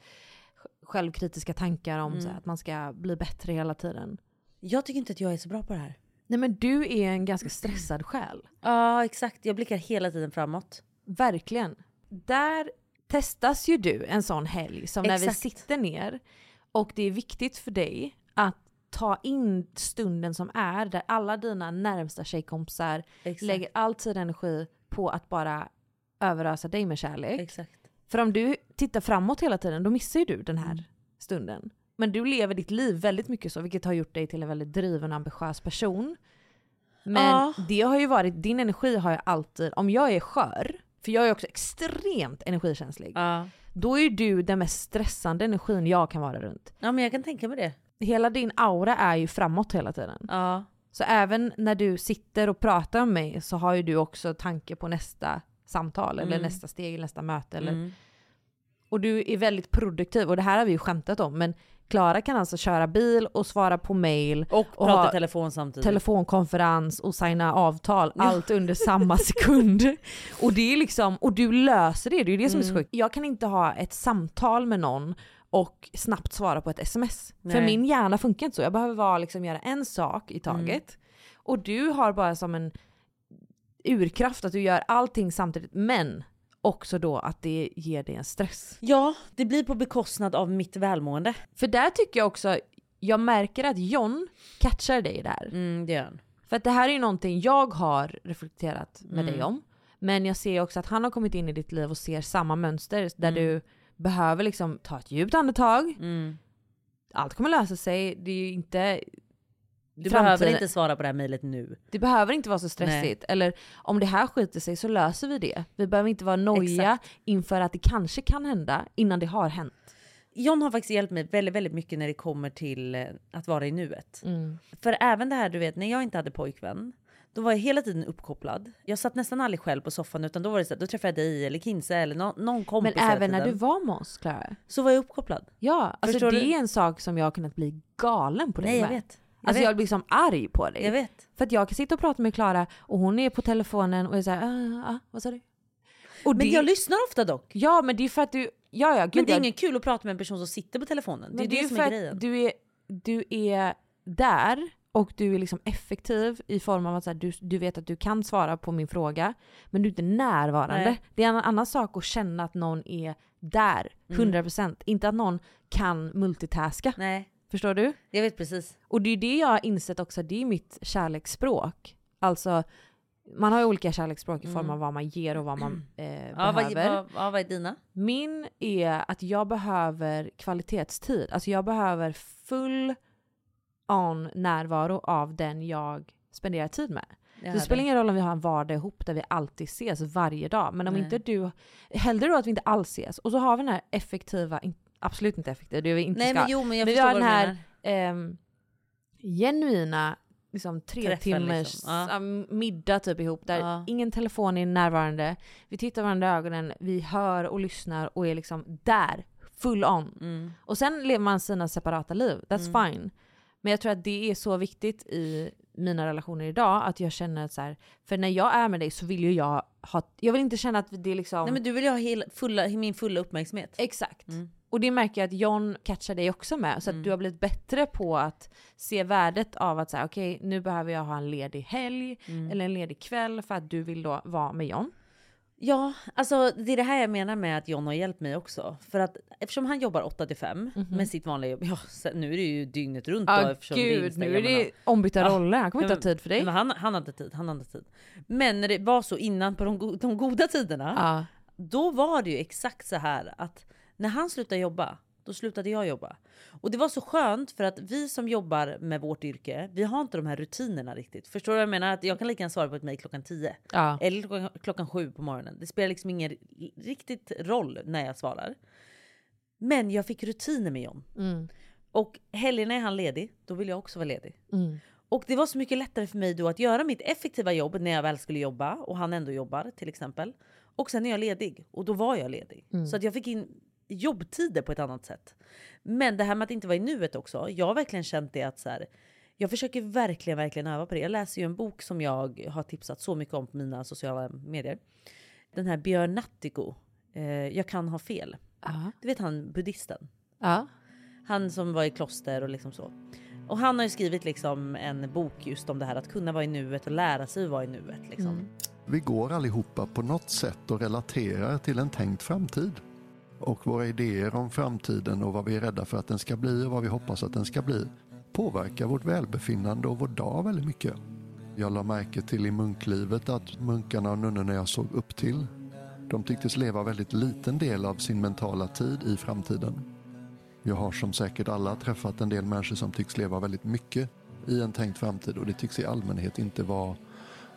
S5: självkritiska tankar om
S8: Mm.
S5: så här, att man ska bli bättre hela tiden.
S8: Jag tycker inte att jag är så bra på det här.
S5: Nej men du är en ganska stressad själ.
S8: Ja exakt, jag blickar hela tiden framåt.
S5: Verkligen. Där testas ju du en sån helg som när vi
S8: Exakt.
S5: sitter ner och det är viktigt för dig att ta in stunden som är där alla dina närmsta tjejkompisar
S8: Exakt.
S5: lägger all och energi på att bara överösa dig med kärlek.
S8: Exakt.
S5: För om du tittar framåt hela tiden då missar ju du den här
S8: Mm.
S5: stunden. Men du lever ditt liv väldigt mycket så vilket har gjort dig till en väldigt driven och ambitiös person. Men
S8: Ja.
S5: det har ju varit, din energi har jag alltid, om jag är skör, för jag är också extremt energikänslig.
S8: Ja.
S5: Då är du den mest stressande energin jag kan vara runt.
S8: ja men jag kan tänka mig det.
S5: Hela din aura är ju framåt hela tiden.
S8: Ja.
S5: Så även när du sitter och pratar med mig så har ju du också tanke på nästa samtal eller
S8: Mm.
S5: nästa steg, eller nästa möte. Eller,
S8: Mm.
S5: Och du är väldigt produktiv och det här har vi ju skämtat om men Klara kan alltså köra bil och svara på mail
S8: Och
S5: och
S8: prata telefon samtidigt.
S5: telefonkonferens och signa avtal,
S8: Ja.
S5: allt under samma sekund. och det är liksom, och du löser det, det är det som är så
S8: Mm.
S5: sjukt. Jag kan inte ha ett samtal med någon och snabbt svara på ett sms. För
S8: Nej.
S5: min hjärna funkar inte så, jag behöver vara, liksom, göra en sak i taget.
S8: Mm.
S5: Och du har bara som en urkraft att du gör allting samtidigt men också då att det ger dig en stress.
S8: Ja, det blir på bekostnad av mitt välmående.
S5: För där tycker jag också, jag märker att John catchar dig där.
S8: Mm, det gör han.
S5: För att det här är ju någonting jag har reflekterat med
S8: Mm.
S5: dig om. Men jag ser också att han har kommit in i ditt liv och ser samma mönster där
S8: Mm.
S5: du behöver liksom ta ett djupt andetag.
S8: Mm.
S5: Allt kommer lösa sig. Det är ju inte...
S8: Du
S5: framtiden-
S8: behöver inte svara på det här mejlet nu.
S5: Det behöver inte vara så stressigt. Eller om det här skiter sig så löser vi det. Vi behöver inte vara nojiga inför att det kanske kan hända innan det har hänt.
S8: John har faktiskt hjälpt mig väldigt, väldigt mycket när det kommer till eh, att vara i nuet.
S5: Mm.
S8: För även det här du vet, när jag inte hade pojkvän, då var jag hela tiden uppkopplad. Jag satt nästan aldrig själv på soffan utan då var det så att då träffade jag dig eller Kinsa eller nå- någon kompis
S5: Men även när du var med oss Klara.
S8: Så var jag uppkopplad.
S5: Ja, alltså
S8: Förstår
S5: det
S8: du?
S5: är en sak som jag har kunnat bli galen på dig
S8: Nej jag
S5: med.
S8: vet. Jag
S5: Alltså
S8: vet.
S5: jag blir som arg på dig.
S8: Jag vet.
S5: För att jag kan sitta och prata med Klara och hon är på telefonen och är såhär, ah, ah, vad sa du? Och
S8: Men
S5: det,
S8: jag lyssnar ofta dock.
S5: Ja men det är för att du, ja ja gud
S8: Men det är
S5: jag-
S8: inget kul att prata med en person som sitter på telefonen. Det är
S5: men
S8: det,
S5: ju
S8: som
S5: för
S8: är grejen.
S5: Du är, du är där och du är liksom effektiv i form av att så här, du, du vet att du kan svara på min fråga, men du är inte närvarande.
S8: Nej.
S5: Det är en annan sak att känna att någon är där,
S8: Mm.
S5: 100%. Inte att någon kan multitaska.
S8: Nej.
S5: Förstår du?
S8: Jag vet precis.
S5: Och det är det jag har insett också, det är mitt kärleksspråk. Alltså, man har ju olika kärleksspråk i form
S8: Mm.
S5: av vad man ger och vad man eh,
S8: Ja, vad,
S5: behöver.
S8: vad, ja, vad är dina?
S5: Min är att jag behöver kvalitetstid. Alltså jag behöver full on närvaro av den jag spenderar tid med. Det
S8: hör
S5: spelar ingen roll om vi har en vardag ihop där vi alltid ses varje dag. Men om
S8: Nej.
S5: inte du, hellre då att vi inte alls ses. Och så har vi den här effektiva, absolut inte effektiva, det är vi inte
S8: Nej
S5: ska.
S8: men jo men jag
S5: vi
S8: förstår
S5: har den här ehm, genuina liksom, tre
S8: Träffen,
S5: timmars
S8: liksom. Ja,
S5: middag typ ihop där
S8: Ja.
S5: ingen telefon är närvarande. Vi tittar varandra i ögonen, vi hör och lyssnar och är liksom där, full on.
S8: Mm.
S5: Och sen lever man sina separata liv, that's
S8: Mm.
S5: fine. Men jag tror att det är så viktigt i mina relationer idag att jag känner att så här, för när jag är med dig så vill ju jag ha, jag vill inte känna att det är liksom...
S8: Nej men du vill ju ha hela, fulla, min fulla uppmärksamhet.
S5: Exakt.
S8: Mm.
S5: Och det märker jag att John catchar dig också med. Så att
S8: Mm.
S5: du har blivit bättre på att se värdet av att säga okej nu behöver jag ha en ledig helg
S8: Mm.
S5: eller en ledig kväll för att du vill då vara med John.
S8: Ja, alltså det är det här jag menar med att John har hjälpt mig också. För att eftersom han jobbar 8 till 5
S5: Mhm.
S8: med sitt vanliga jobb. Ja, nu är det ju dygnet runt
S5: Ja,
S8: då, eftersom det är
S5: gud, nu är det ombytta
S8: Ja.
S5: roller. Han kommer inte ha tid för dig.
S8: Han, han hade tid, han hade tid. Men när det var så innan på de, de goda tiderna.
S5: Ja.
S8: Då var det ju exakt så här att när han slutade jobba, då slutade jag jobba. Och det var så skönt för att vi som jobbar med vårt yrke, vi har inte de här rutinerna riktigt. Förstår du vad jag menar? Att jag kan lika gärna svara på ett mejl klockan 10.
S5: Ja.
S8: Eller klockan, klockan 7 på morgonen. Det spelar liksom ingen riktigt roll när jag svarar. Men jag fick rutiner med John.
S5: Mm.
S8: Och helgerna är han ledig, då vill jag också vara ledig.
S5: Mm.
S8: Och det var så mycket lättare för mig då att göra mitt effektiva jobb när jag väl skulle jobba och han ändå jobbar till exempel. Och sen är jag ledig och då var jag ledig.
S5: Mm.
S8: Så att jag fick in jobbtider på ett annat sätt. Men det här med att inte vara i nuet också. Jag har verkligen känt det att så här, jag försöker verkligen, verkligen öva på det. Jag läser ju en bok som jag har tipsat så mycket om på mina sociala medier. Den här Björn Nattiko, eh, Jag kan ha fel.
S5: Ja.
S8: Du vet han buddhisten?
S5: Ja.
S8: Han som var i kloster och liksom så. Och han har ju skrivit liksom en bok just om det här att kunna vara i nuet och lära sig att vara i nuet. Liksom.
S12: Vi går allihopa på något sätt och relaterar till en tänkt framtid. Och våra idéer om framtiden och vad vi är rädda för att den ska bli och vad vi hoppas att den ska bli påverkar vårt välbefinnande och vår dag väldigt mycket. Jag la märke till i munklivet att munkarna och nunnorna jag såg upp till, de tycktes leva väldigt liten del av sin mentala tid i framtiden. Jag har som säkert alla träffat en del människor som tycks leva väldigt mycket i en tänkt framtid och det tycks i allmänhet inte vara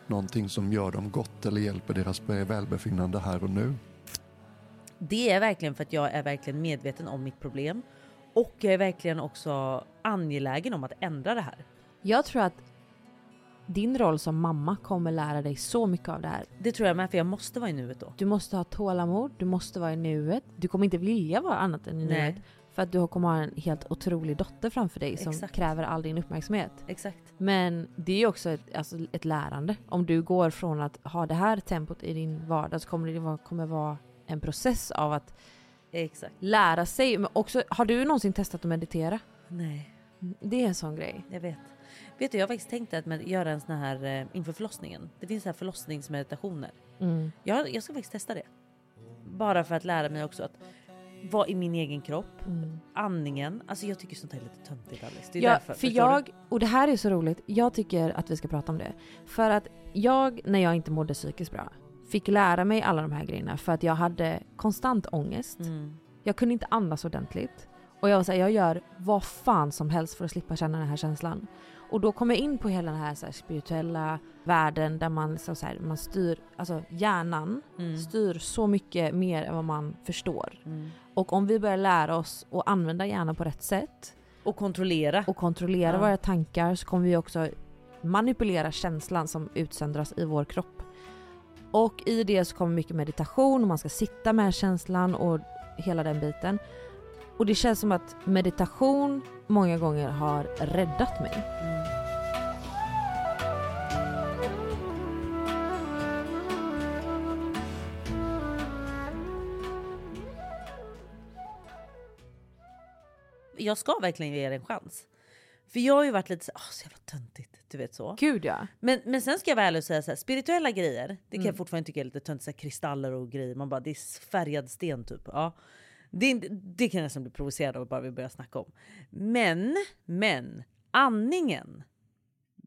S12: någonting som gör dem gott eller hjälper deras välbefinnande här och nu.
S8: Det är verkligen för att jag är verkligen medveten om mitt problem. Och jag är verkligen också angelägen om att ändra det här.
S5: Jag tror att din roll som mamma kommer lära dig så mycket av det här.
S8: Det tror jag med för jag måste vara i nuet då.
S5: Du måste ha tålamod, du måste vara i nuet. Du kommer inte vilja vara annat än i
S8: Nej.
S5: nuet. För att du kommer ha en helt otrolig dotter framför dig som
S8: Exakt.
S5: kräver all din uppmärksamhet.
S8: Exakt.
S5: Men det är ju också ett, alltså ett lärande. Om du går från att ha det här tempot i din vardag så kommer det vara, kommer vara en process av att
S8: Exakt.
S5: lära sig. Men också, har du någonsin testat att meditera?
S8: Nej.
S5: Det är en sån grej.
S8: Jag vet. Vet du, jag har faktiskt tänkt att göra en sån här eh, inför förlossningen. Det finns så här förlossningsmeditationer.
S5: Mm.
S8: Jag, jag ska faktiskt testa det. Bara för att lära mig också att vara i min egen kropp.
S5: Mm.
S8: Andningen. Alltså jag tycker sånt här är lite töntigt Alice. Det är
S5: Ja,
S8: därför.
S5: för jag, och det här är så roligt, jag tycker att vi ska prata om det. För att jag, när jag inte mådde psykiskt bra, fick lära mig alla de här grejerna för att jag hade konstant ångest.
S8: Mm.
S5: Jag kunde inte andas ordentligt. Och jag var såhär, jag gör vad fan som helst för att slippa känna den här känslan. Och då kom jag in på hela den här, så här spirituella världen där man, liksom så här, man styr, alltså hjärnan
S8: Mm.
S5: styr så mycket mer än vad man förstår.
S8: Mm.
S5: Och om vi börjar lära oss att använda hjärnan på rätt sätt
S8: Och kontrollera.
S5: och kontrollera
S8: Ja.
S5: våra tankar så kommer vi också manipulera känslan som utsöndras i vår kropp. Och i det så kommer mycket meditation och man ska sitta med känslan och hela den biten. Och det känns som att meditation många gånger har räddat mig.
S8: Jag ska verkligen ge er en chans. För jag har ju varit lite så, åh, så jävla töntigt, du vet så.
S5: Gud ja.
S8: Men, men sen ska jag vara ärlig och säga så här, spirituella grejer, det kan
S5: Mm.
S8: jag fortfarande tycka är lite töntigt, så här, kristaller och grejer. Man bara, det är färgad sten typ. Ja. Det, det kan jag nästan bli provocerad av bara vi börjar snacka om. Men, men, andningen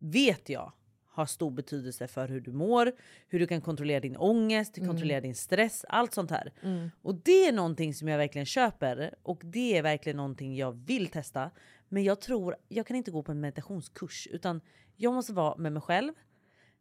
S8: vet jag har stor betydelse för hur du mår, hur du kan kontrollera din ångest,
S5: Mm.
S8: kontrollera din stress, allt sånt här.
S5: Mm.
S8: Och det är någonting som jag verkligen köper och det är verkligen någonting jag vill testa. Men jag tror, jag kan inte gå på en meditationskurs utan jag måste vara med mig själv.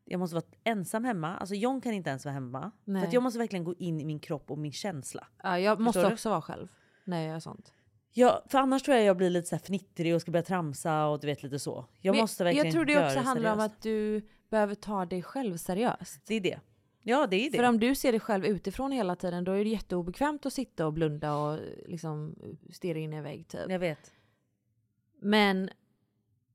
S8: Jag måste vara ensam hemma. Alltså John kan inte ens vara hemma.
S5: Nej.
S8: För jag måste verkligen gå in i min kropp och min känsla.
S5: Ja, jag måste
S8: Förstår du?
S5: också vara själv när jag gör sånt.
S8: Ja, för annars tror jag jag blir lite så här fnittrig och ska börja tramsa och du vet lite så. Jag
S5: Men
S8: måste verkligen
S5: Jag tror det också handlar om att du behöver ta dig själv seriöst.
S8: Det är det. Ja det är det.
S5: För om du ser dig själv utifrån hela tiden då är det jätteobekvämt att sitta och blunda och liksom stirra in i en vägg typ.
S8: Jag vet.
S5: Men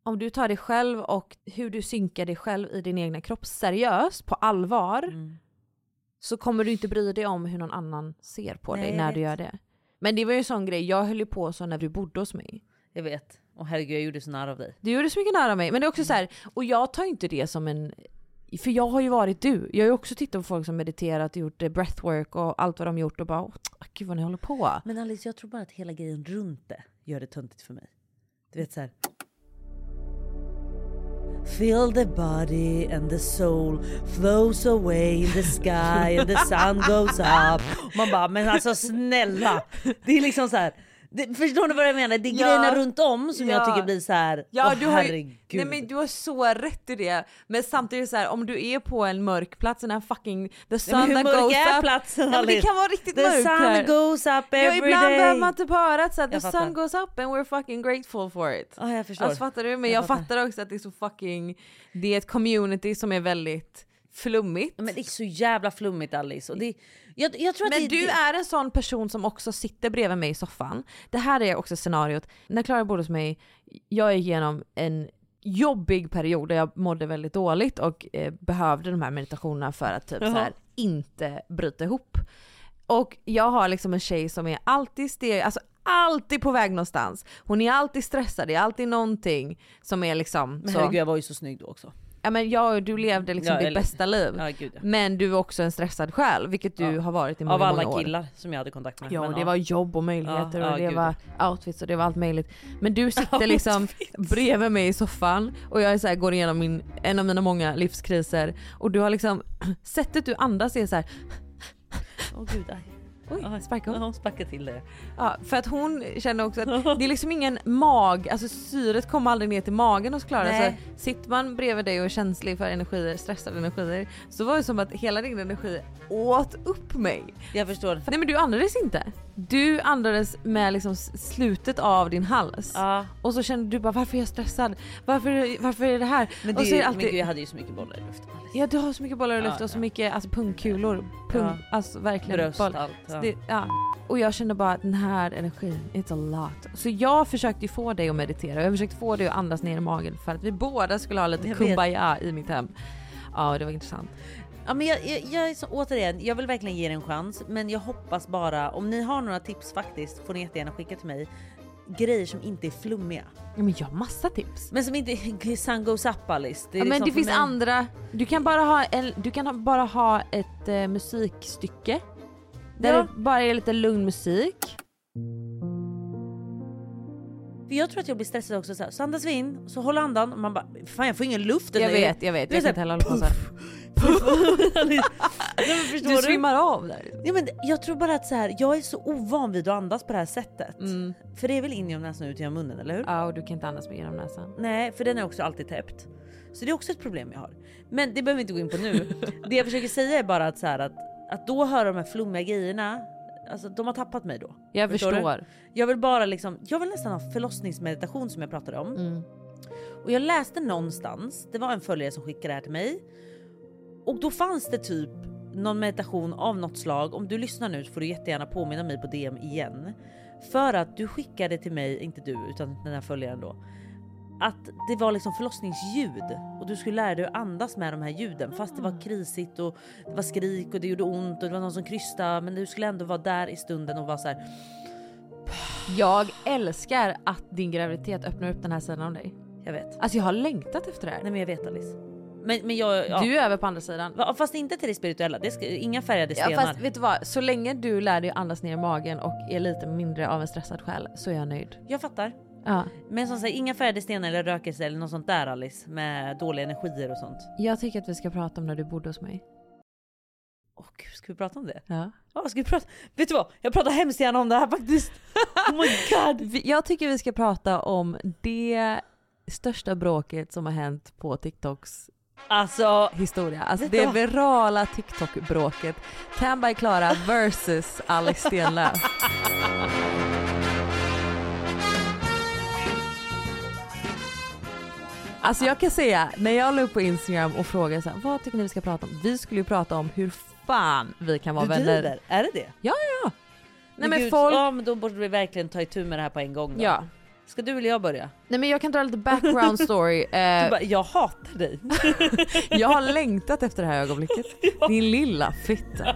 S5: om du tar dig själv och hur du synkar dig själv i din egna kropp seriöst, på allvar,
S8: Mm.
S5: så kommer du inte bry dig om hur någon annan ser på
S8: Nej,
S5: dig när du gör det. Men det var ju en sån grej, jag höll ju på så när du bodde hos mig.
S8: Jag vet. Och herregud jag gjorde så nära av dig.
S5: Du gjorde så mycket nära mig, men det är också så här, och jag tar inte det som en för jag har ju varit du. Jag har ju också tittat på folk som mediterat och gjort breathwork och allt vad de gjort och bara "Åh, gud vad ni håller på.
S8: Men Alice jag tror bara att hela grejen runt det gör det töntigt för mig. Du vet så här. Feel the body and the soul flows away in the sky and the sun goes up. Man bara men alltså snälla. Det är liksom så här. Det, förstår ni vad jag menar? Det är
S5: Ja.
S8: grejerna runt om som jag
S5: Ja.
S8: tycker blir så här.
S5: Ja,
S8: åh,
S5: du har ju, nej men du har så rätt i det. Men samtidigt så här, om du är på en mörk plats, den här fucking the sun
S8: hur
S5: that goes
S8: är
S5: up.
S8: platsen,
S5: nej, det kan vara riktigt
S8: The
S5: mörkt
S8: sun
S5: här.
S8: goes up
S5: ja,
S8: every
S5: ibland
S8: day.
S5: behöver man typ höra att så här, the
S8: Jag fattar.
S5: sun goes up and we're fucking grateful for it.
S8: Ja, jag förstår.
S5: Alltså, fattar du? Men
S8: Jag
S5: jag,
S8: fattar.
S5: fattar. också att det är så fucking, det är ett community som är väldigt flummigt.
S8: Men det är så jävla flummigt Alice. Och det, jag, jag tror att
S5: Men
S8: det,
S5: du
S8: det,
S5: är en sån person som också sitter bredvid mig i soffan. Det här är också scenariot. När Klara bodde hos mig, jag är igenom en jobbig period där jag mådde väldigt dåligt och eh, behövde de här meditationerna för att typ så här, inte bryta ihop. Och jag har liksom en tjej som är alltid steg, alltså alltid på väg någonstans. Hon är alltid stressad, det är alltid någonting som är liksom
S8: men
S5: så.
S8: herregud jag var ju så snygg då också.
S5: Ja men jag, du levde liksom
S8: Ja,
S5: ditt
S8: eller-
S5: bästa liv.
S8: Ja, gud, ja.
S5: Men du är också en stressad själ, vilket du har varit i många,
S8: Av alla
S5: många år.
S8: killar som jag hade kontakt med.
S5: Ja,
S8: Men
S5: och det var jobb och möjligheter och det
S8: gud,
S5: var outfits och det var allt möjligt. Men du sitter liksom bredvid mig i soffan och jag är så här, går igenom min, en av mina många livskriser och du har liksom, sättet du andas är så här.
S8: Åh gud, aj.
S5: Oj, sparkade
S8: hon? Ja, hon sparkade till det.
S5: Ja, för att hon känner också att det är liksom ingen mag, alltså syret kommer aldrig ner till magen hos Klara.
S8: Nej.
S5: Så sitter man bredvid dig och är känslig för energier, stressade energier, så var det som att hela din energi åt upp mig.
S8: Jag förstår.
S5: Nej men du andades inte. Du andades med liksom slutet av din hals.
S8: Ja.
S5: Och så kände du bara varför är jag stressad? Varför, varför är det här?
S8: Men,
S5: och
S8: det,
S5: så är det
S8: ju- men gud, jag hade ju så mycket bollar i luften.
S5: Ja du har så mycket bollar i
S8: Ja,
S5: luften och så
S8: ja.
S5: mycket alltså, pungkulor. Pung,
S8: Ja.
S5: Alltså verkligen.
S8: Bröst, allt, ja.
S5: Det, ja. Och jag kände bara att den här energin, it's a lot. Så jag försökte ju få dig att meditera och jag försökte få dig att andas ner i magen för att vi båda skulle ha lite
S8: Jag vet.
S5: kumbaya i mitt hem. Ja det var intressant.
S8: Ja, men jag, jag, jag så, återigen, jag vill verkligen ge er en chans. Men jag hoppas bara, om ni har några tips faktiskt får ni jättegärna skicka till mig. Grejer som inte är flummiga.
S5: Ja, men jag har massa tips.
S8: Men som inte sun goes up Alice. Det
S5: ja, men
S8: liksom
S5: det
S8: för
S5: finns
S8: mig-
S5: andra, du kan bara ha, en, du kan bara ha ett eh, musikstycke. Där
S8: Ja.
S5: det bara är lite lugn musik.
S8: För jag tror att jag blir stressad också så, här, så andas vi in, så håller andan och man bara fan jag får ingen luft.
S5: Jag vet, jag vet. Jag kan inte heller hålla på så här.
S8: Nej, men förstår
S5: Du svimmar av där.
S8: Ja, men jag tror bara att så här, jag är så ovan vid att andas på det här sättet. För det är väl in genom näsan och ut genom munnen, eller hur?
S5: Ja, och du kan inte andas med genom näsan.
S8: Nej, för den är också alltid täppt. Så det är också ett problem jag har. Men det behöver vi inte gå in på nu. det jag försöker säga är bara att, så här, att, att då höra de här flummiga grejerna, alltså de har tappat mig då.
S5: Jag
S8: du?
S5: förstår.
S8: Jag vill bara liksom, jag vill nästan ha förlossningsmeditation som jag pratade om.
S5: Mm.
S8: Och jag läste någonstans, det var en följare som skickade det här till mig. Och då fanns det typ någon meditation av något slag. Om du lyssnar nu så får du jättegärna påminna mig på DM igen. För att du skickade till mig, inte du utan den här följaren då. Att det var liksom förlossningsljud och du skulle lära dig att andas med de här ljuden fast det var krisigt och det var skrik och det gjorde ont och det var någon som krystade men du skulle ändå vara där i stunden och vara så här.
S5: Jag älskar att din graviditet öppnar upp den här sidan av dig.
S8: Jag vet.
S5: Alltså jag har längtat efter det här.
S8: Nej men jag vet Alice. Men, men jag... Ja.
S5: Du är över på andra sidan.
S8: Va, Fast inte till det spirituella. Det ska, inga färgade
S5: Ja,
S8: stenar.
S5: fast vet du vad? Så länge du lär dig att andas ner i magen och är lite mindre av en stressad själ så är jag nöjd.
S8: Jag fattar.
S5: Ja.
S8: Men som sagt, inga färgade stenar eller rökelse eller något sånt där Alice. Med dåliga energier och sånt.
S5: Jag tycker att vi ska prata om när du bodde hos mig.
S8: Åh gud, ska vi prata om det?
S5: Ja.
S8: Ja, ska vi prata? Vet du vad? Jag pratar hemskt gärna om det här faktiskt. Oh my god.
S5: Jag tycker vi ska prata om det största bråket som har hänt på TikToks
S8: Alltså,
S5: historia. Alltså det virala TikTok-bråket. Tan by Klara versus Alex Stenlöf. Alltså jag kan säga, när jag la upp på Instagram och frågade så här, vad tycker ni vi ska prata om? Vi skulle ju prata om hur fan vi kan vara
S8: du
S5: vänner.
S8: driver? Är det det?
S5: Ja, ja. Nej men
S8: gud,
S5: folk...
S8: Ja men då borde vi verkligen ta itu med det här på en gång då.
S5: Ja.
S8: Ska du eller jag börja?
S5: Nej men jag kan dra lite background story. Eh,
S8: Du bara, jag hatar dig.
S5: jag har längtat efter det här ögonblicket. Din lilla fitta.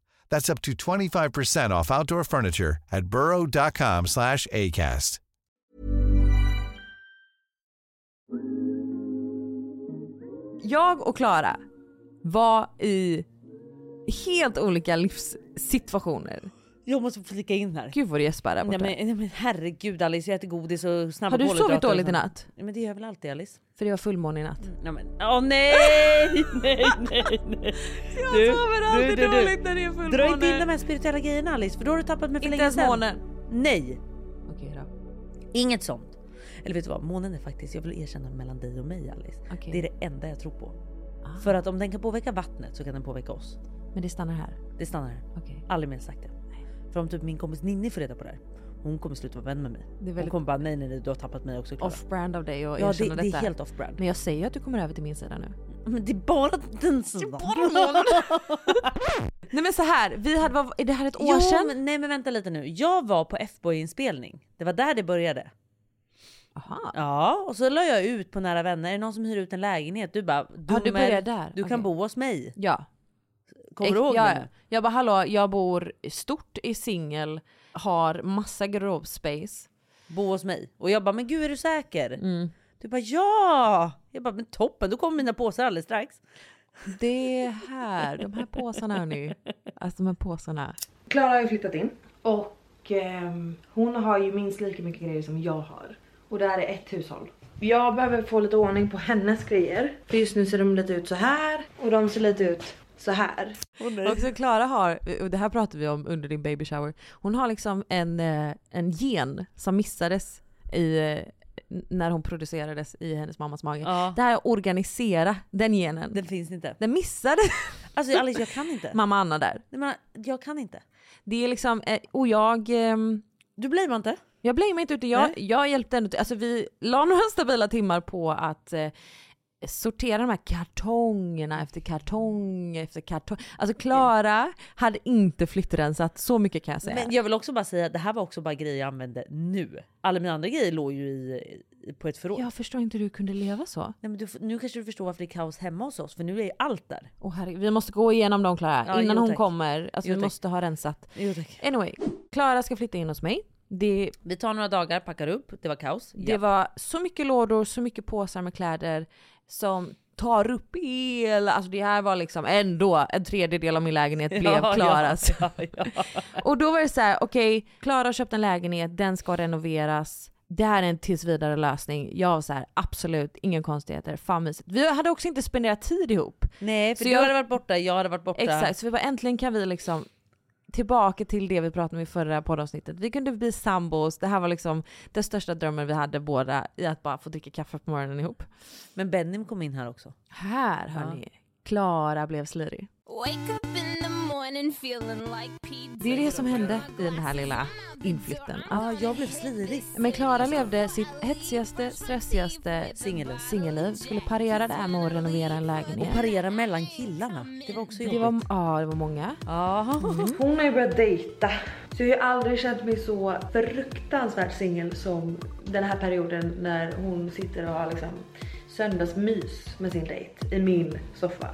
S3: That's up to 25% off outdoor furniture at burrow.com slash ACAST.
S5: Jag och Klara var i helt olika livssituationer.
S8: Jag måste flika in här.
S5: Gud vad du gäspar där
S8: Nej
S5: borta.
S8: men, nej, men herregud Alice, jag äter godis och snabba
S5: Har du sovit dåligt i natt?
S8: Nej, men det gör jag väl alltid Alice?
S5: För det var fullmåne i natt.
S8: Nej men, åh nej, nej, nej, nej.
S5: Jag sover alltid dåligt när det är fullmåne.
S8: Dra inte in de här spirituella grejerna Alice, för då har du tappat mig för
S5: Inte
S8: länge
S5: ens
S8: sedan.
S5: månen.
S8: Nej,
S5: Okej då.
S8: inget sånt. Eller vet du vad, månen är faktiskt, jag vill erkänna mellan dig och mig Alice.
S5: Okej.
S8: Det är det enda jag tror på.
S5: Ah.
S8: För att om den kan påverka vattnet så kan den påverka oss.
S5: Men det stannar här.
S8: Det stannar här.
S5: Okej.
S8: Aldrig mer sagt det. För om typ min kompis Ninni får reda på det här, hon kommer sluta vara vän med mig.
S5: Det är
S8: Hon
S5: väldigt-
S8: kommer bara nej nej nej du har tappat mig också Klara.
S5: Off-brand av dig att
S8: Ja det, det är helt off-brand.
S5: Men jag säger ju att du kommer över till min sida nu.
S8: Men det är bara den sidan.
S5: Nej men så här, vi hade, vad, är det här ett år
S8: Jo,
S5: sedan?
S8: men, nej men vänta lite nu. Jag var på F-boy inspelning. Det var där det började.
S5: Aha.
S8: Ja, och så la jag ut på nära vänner. Är det någon som hyr ut en lägenhet? Du bara,
S5: du
S8: dummer,
S5: började där.
S8: Du kan bo hos mig.
S5: Ja.
S8: Kommer du ihåg
S5: ja,
S8: det?
S5: ja.
S8: nu?
S5: Jag bara hallå, jag bor stort i singel, har massa garage-space.
S8: Bo hos mig. Och jag bara, men gud är du säker?
S5: Mm.
S8: Du bara, ja! Jag bara, men toppen, då kommer mina påsar alldeles strax.
S5: Det är här, de här påsarna hörni. Alltså de här påsarna.
S10: Klara har ju flyttat in och ehm, hon har ju minst lika mycket grejer som jag har. Och det här är ett hushåll. Jag behöver få lite ordning på hennes grejer. För just nu ser de lite ut så här och de ser lite ut så här.
S5: Och så Klara har, och det här pratade vi om under din baby shower, hon har liksom en, eh, en gen som missades i, eh, när hon producerades i hennes mammas mage.
S8: Ja.
S5: Det här att organisera, den genen.
S8: Den finns inte.
S5: Den missade
S8: Alltså Alice jag kan inte.
S5: mamma Anna där.
S8: Nej, men, jag kan inte.
S5: Det är liksom, eh, och jag... ehm,
S8: Du blamear inte?
S5: Jag blamear inte utan jag,
S8: Nej.
S5: jag hjälpte ändå till. Alltså vi la några stabila timmar på att sortera de här kartongerna efter kartong efter kartong. Alltså Klara hade inte flyttrensat, så mycket kan jag säga.
S8: Men jag vill också bara säga att det här var också bara grejer jag använde nu. Alla mina andra grejer låg ju i, på ett förråd.
S5: Jag förstår inte hur du kunde leva så.
S8: Nej, men du, nu kanske du förstår varför det är kaos hemma hos oss, för nu är ju allt där.
S5: Åh herregud, vi måste gå igenom dem Klara,
S8: Ja,
S5: innan
S8: jo,
S5: hon kommer. Alltså
S8: Jo,
S5: vi måste ha rensat.
S8: Jo.
S5: Anyway, Klara ska flytta in hos mig. Det,
S8: Vi tar några dagar, packar upp, det var kaos.
S5: det var så mycket lådor, så mycket påsar med kläder som tar upp hela, alltså det här var liksom ändå en tredjedel av min lägenhet blev
S8: Ja,
S5: Klaras.
S8: Ja, ja, ja.
S5: Och då var det så här: okej, Klara har köpt en lägenhet, den ska renoveras. Det här är en tills vidare lösning. Jag var så här, absolut, inga konstigheter, fan mysigt. Vi hade också inte spenderat tid ihop.
S8: Nej, för
S5: Så
S8: du
S5: jag-
S8: hade varit borta, jag hade varit borta.
S5: Exakt, så vi bara äntligen kan vi liksom tillbaka till det vi pratade om i förra poddavsnittet. Vi kunde bli sambos, det här var liksom den största drömmen vi hade båda i att bara få dricka kaffe på morgonen ihop.
S8: Men Benny kom in här också.
S5: Här hörni, Klara blev slirig. Det är det som hände i den här lilla inflytten.
S8: Ja, jag blev slirig.
S5: Men Klara levde sitt hetsigaste, stressigaste
S8: Singelliv.
S5: singelliv. Skulle parera det här med att renovera en lägenhet.
S8: Och parera mellan killarna. Det var också
S5: det
S8: jobbigt.
S5: var, ja, det var många.
S8: Ja.
S10: Hon har ju börjat dejta. Så jag har ju aldrig känt mig så fruktansvärt singel som den här perioden när hon sitter och har liksom söndagsmys med sin dejt i min soffa.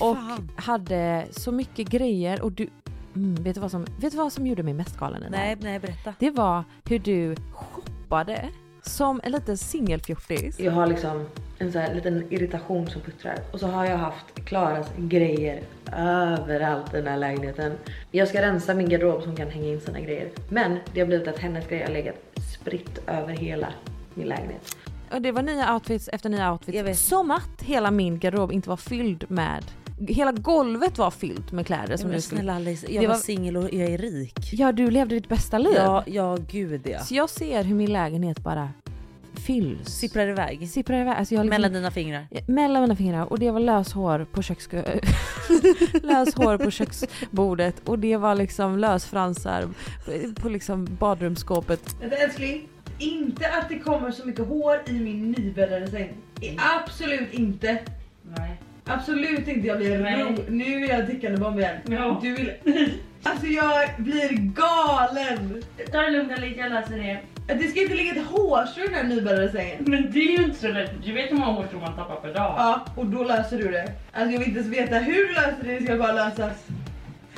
S5: Och hade så mycket grejer och du... Mm, vet, du vad som, vet du vad som gjorde mig mest galen i?
S8: Nej, nej, berätta.
S5: Det var hur du shoppade som en liten singelfjortis.
S10: Jag har liksom en sån här liten irritation som puttrar och så har jag haft Klaras grejer överallt i den här lägenheten. Jag ska rensa min garderob som kan hänga in sina grejer. Men det har blivit att hennes grejer har legat spritt över hela min lägenhet.
S5: Det var nya outfits efter nya outfits. Som att hela min garderob inte var fylld med... Hela golvet var fyllt med kläder som
S8: men
S5: du skulle...
S8: snälla Alice, jag
S5: Det
S8: var,
S5: var-
S8: singel och jag är rik.
S5: Ja, du levde ditt bästa liv.
S8: Ja, ja gud ja.
S5: Så jag ser hur min lägenhet bara fylls.
S8: Sipprar iväg.
S5: Sipprar iväg. Alltså jag har liksom,
S8: Mellan dina fingrar.
S5: mellan mina fingrar och det var löshår på köksk- löshår på köksbordet och det var liksom lösfransar på liksom badrumsskåpet.
S10: Älskling, inte att det kommer så mycket hår i min nybäddade säng. Absolut inte.
S11: Nej.
S10: Absolut inte, jag blir
S11: Nej.
S10: ro. Nu är jag tickande bomb igen.
S11: Ja.
S10: Du vill... Alltså jag blir galen!
S11: Ta det lugnt Alice, jag löser det.
S10: Det ska inte ligga ett hårstrå i den här nybäddade sängen.
S11: Men det är ju inte så lätt. Du vet hur många hårstrån man tappar per dag?
S10: Ja, och då löser du det. Alltså jag vill inte ens veta hur du löser det, det ska bara lösas.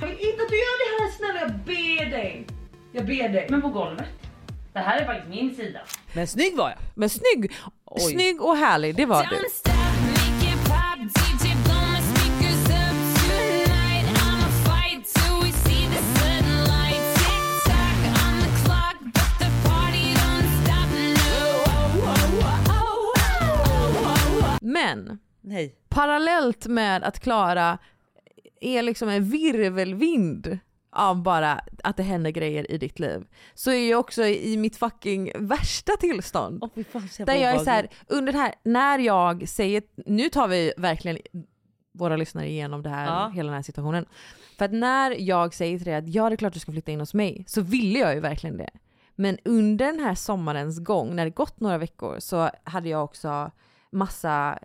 S10: Jag vill inte att du gör det här snälla, jag ber dig. Jag ber dig.
S11: Men på golvet. Det här är faktiskt min sida.
S8: Men snygg var jag.
S5: Men snygg! Snygg och härlig, det var du. Men
S8: Nej.
S5: parallellt med att Klara är liksom en virvelvind av bara att det händer grejer i ditt liv. Så är jag också i mitt fucking värsta tillstånd.
S8: Fy fan,
S5: Där jag är så här, under det här, när jag säger, nu tar vi verkligen våra lyssnare igenom det här,
S8: Ja.
S5: hela den här situationen. För att när jag säger till dig att ja det är klart du ska flytta in hos mig, så ville jag ju verkligen det. Men under den här sommarens gång, när det gått några veckor, så hade jag också massa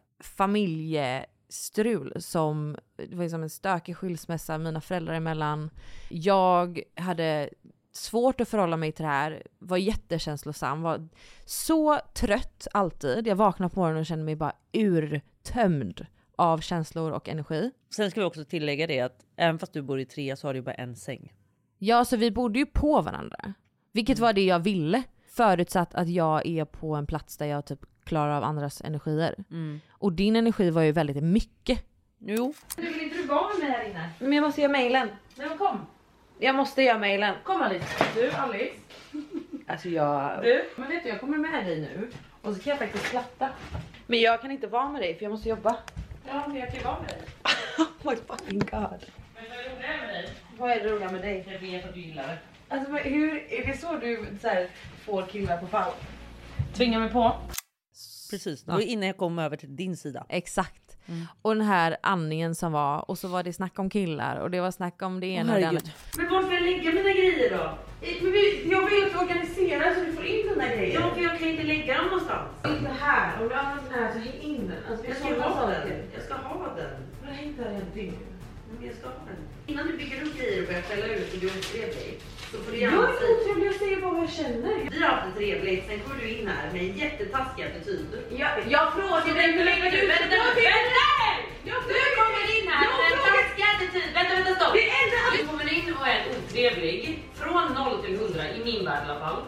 S5: familjestrul som, det var liksom en stökig skilsmässa mina föräldrar emellan. Jag hade svårt att förhålla mig till det här, var jättekänslosam, var så trött alltid. Jag vaknade på morgonen och kände mig bara urtömd av känslor och energi.
S8: Sen ska vi också tillägga det att även fast du bor i trea så har du bara en säng.
S5: Ja, så vi bodde ju på varandra. Vilket var det jag ville. Förutsatt att jag är på en plats där jag typ klarar av andras energier.
S8: Mm.
S5: Och din energi var ju väldigt mycket.
S8: Jo.
S11: Du vill inte du vara med mig här inne?
S10: Men jag måste göra mailen.
S11: Nej men kom.
S10: Jag måste göra mailen.
S11: Kom Alice. Du Alice.
S10: Alltså jag...
S11: Du. Men vet du jag kommer med dig nu. Och så kan jag faktiskt klatta.
S10: Men jag kan inte vara med dig för jag måste jobba.
S11: Ja men jag kan ju vara med dig.
S10: Oh my fucking god.
S11: Men vad är det roliga med dig?
S10: Vad är det roliga med dig?
S11: Jag vet att du gillar det.
S10: Alltså men hur, är det så du så här, får killar på fall?
S11: Tvinga mig på.
S8: Precis, då är innan jag kommer över till din sida.
S5: Exakt. Och den här andningen som var, och så var det snack om killar och det var snack om det ena och det andra.
S10: Men var ska jag lägga mina grejer då? I- men vi- Jag vill att du organiserar så du får in dina grejer. Ja, för jag kan inte lägga dem någonstans. Inte här. Om du använder den här så häng in den. Alltså, jag ska ha den. Jag ska ha den. Jag har hängt där i en dygn. Men jag ska ha den. Innan du bygger upp grejer och börjar skälla ut och du är otrevlig. Så får du
S7: Jag
S10: gärna
S7: är
S10: säga-
S7: otrevlig, jag säger bara vad jag känner.
S10: Vi har haft det trevligt, sen kommer du in här med en jättetaskig attityd.
S7: Jag, jag frågar dig hur länge du
S10: Vänta, vänta! Du kommer in här med en taskig attityd. Vänta, vänta, stopp! Du kommer in och är otrevlig. Från 0 till 100, i min värld i alla fall.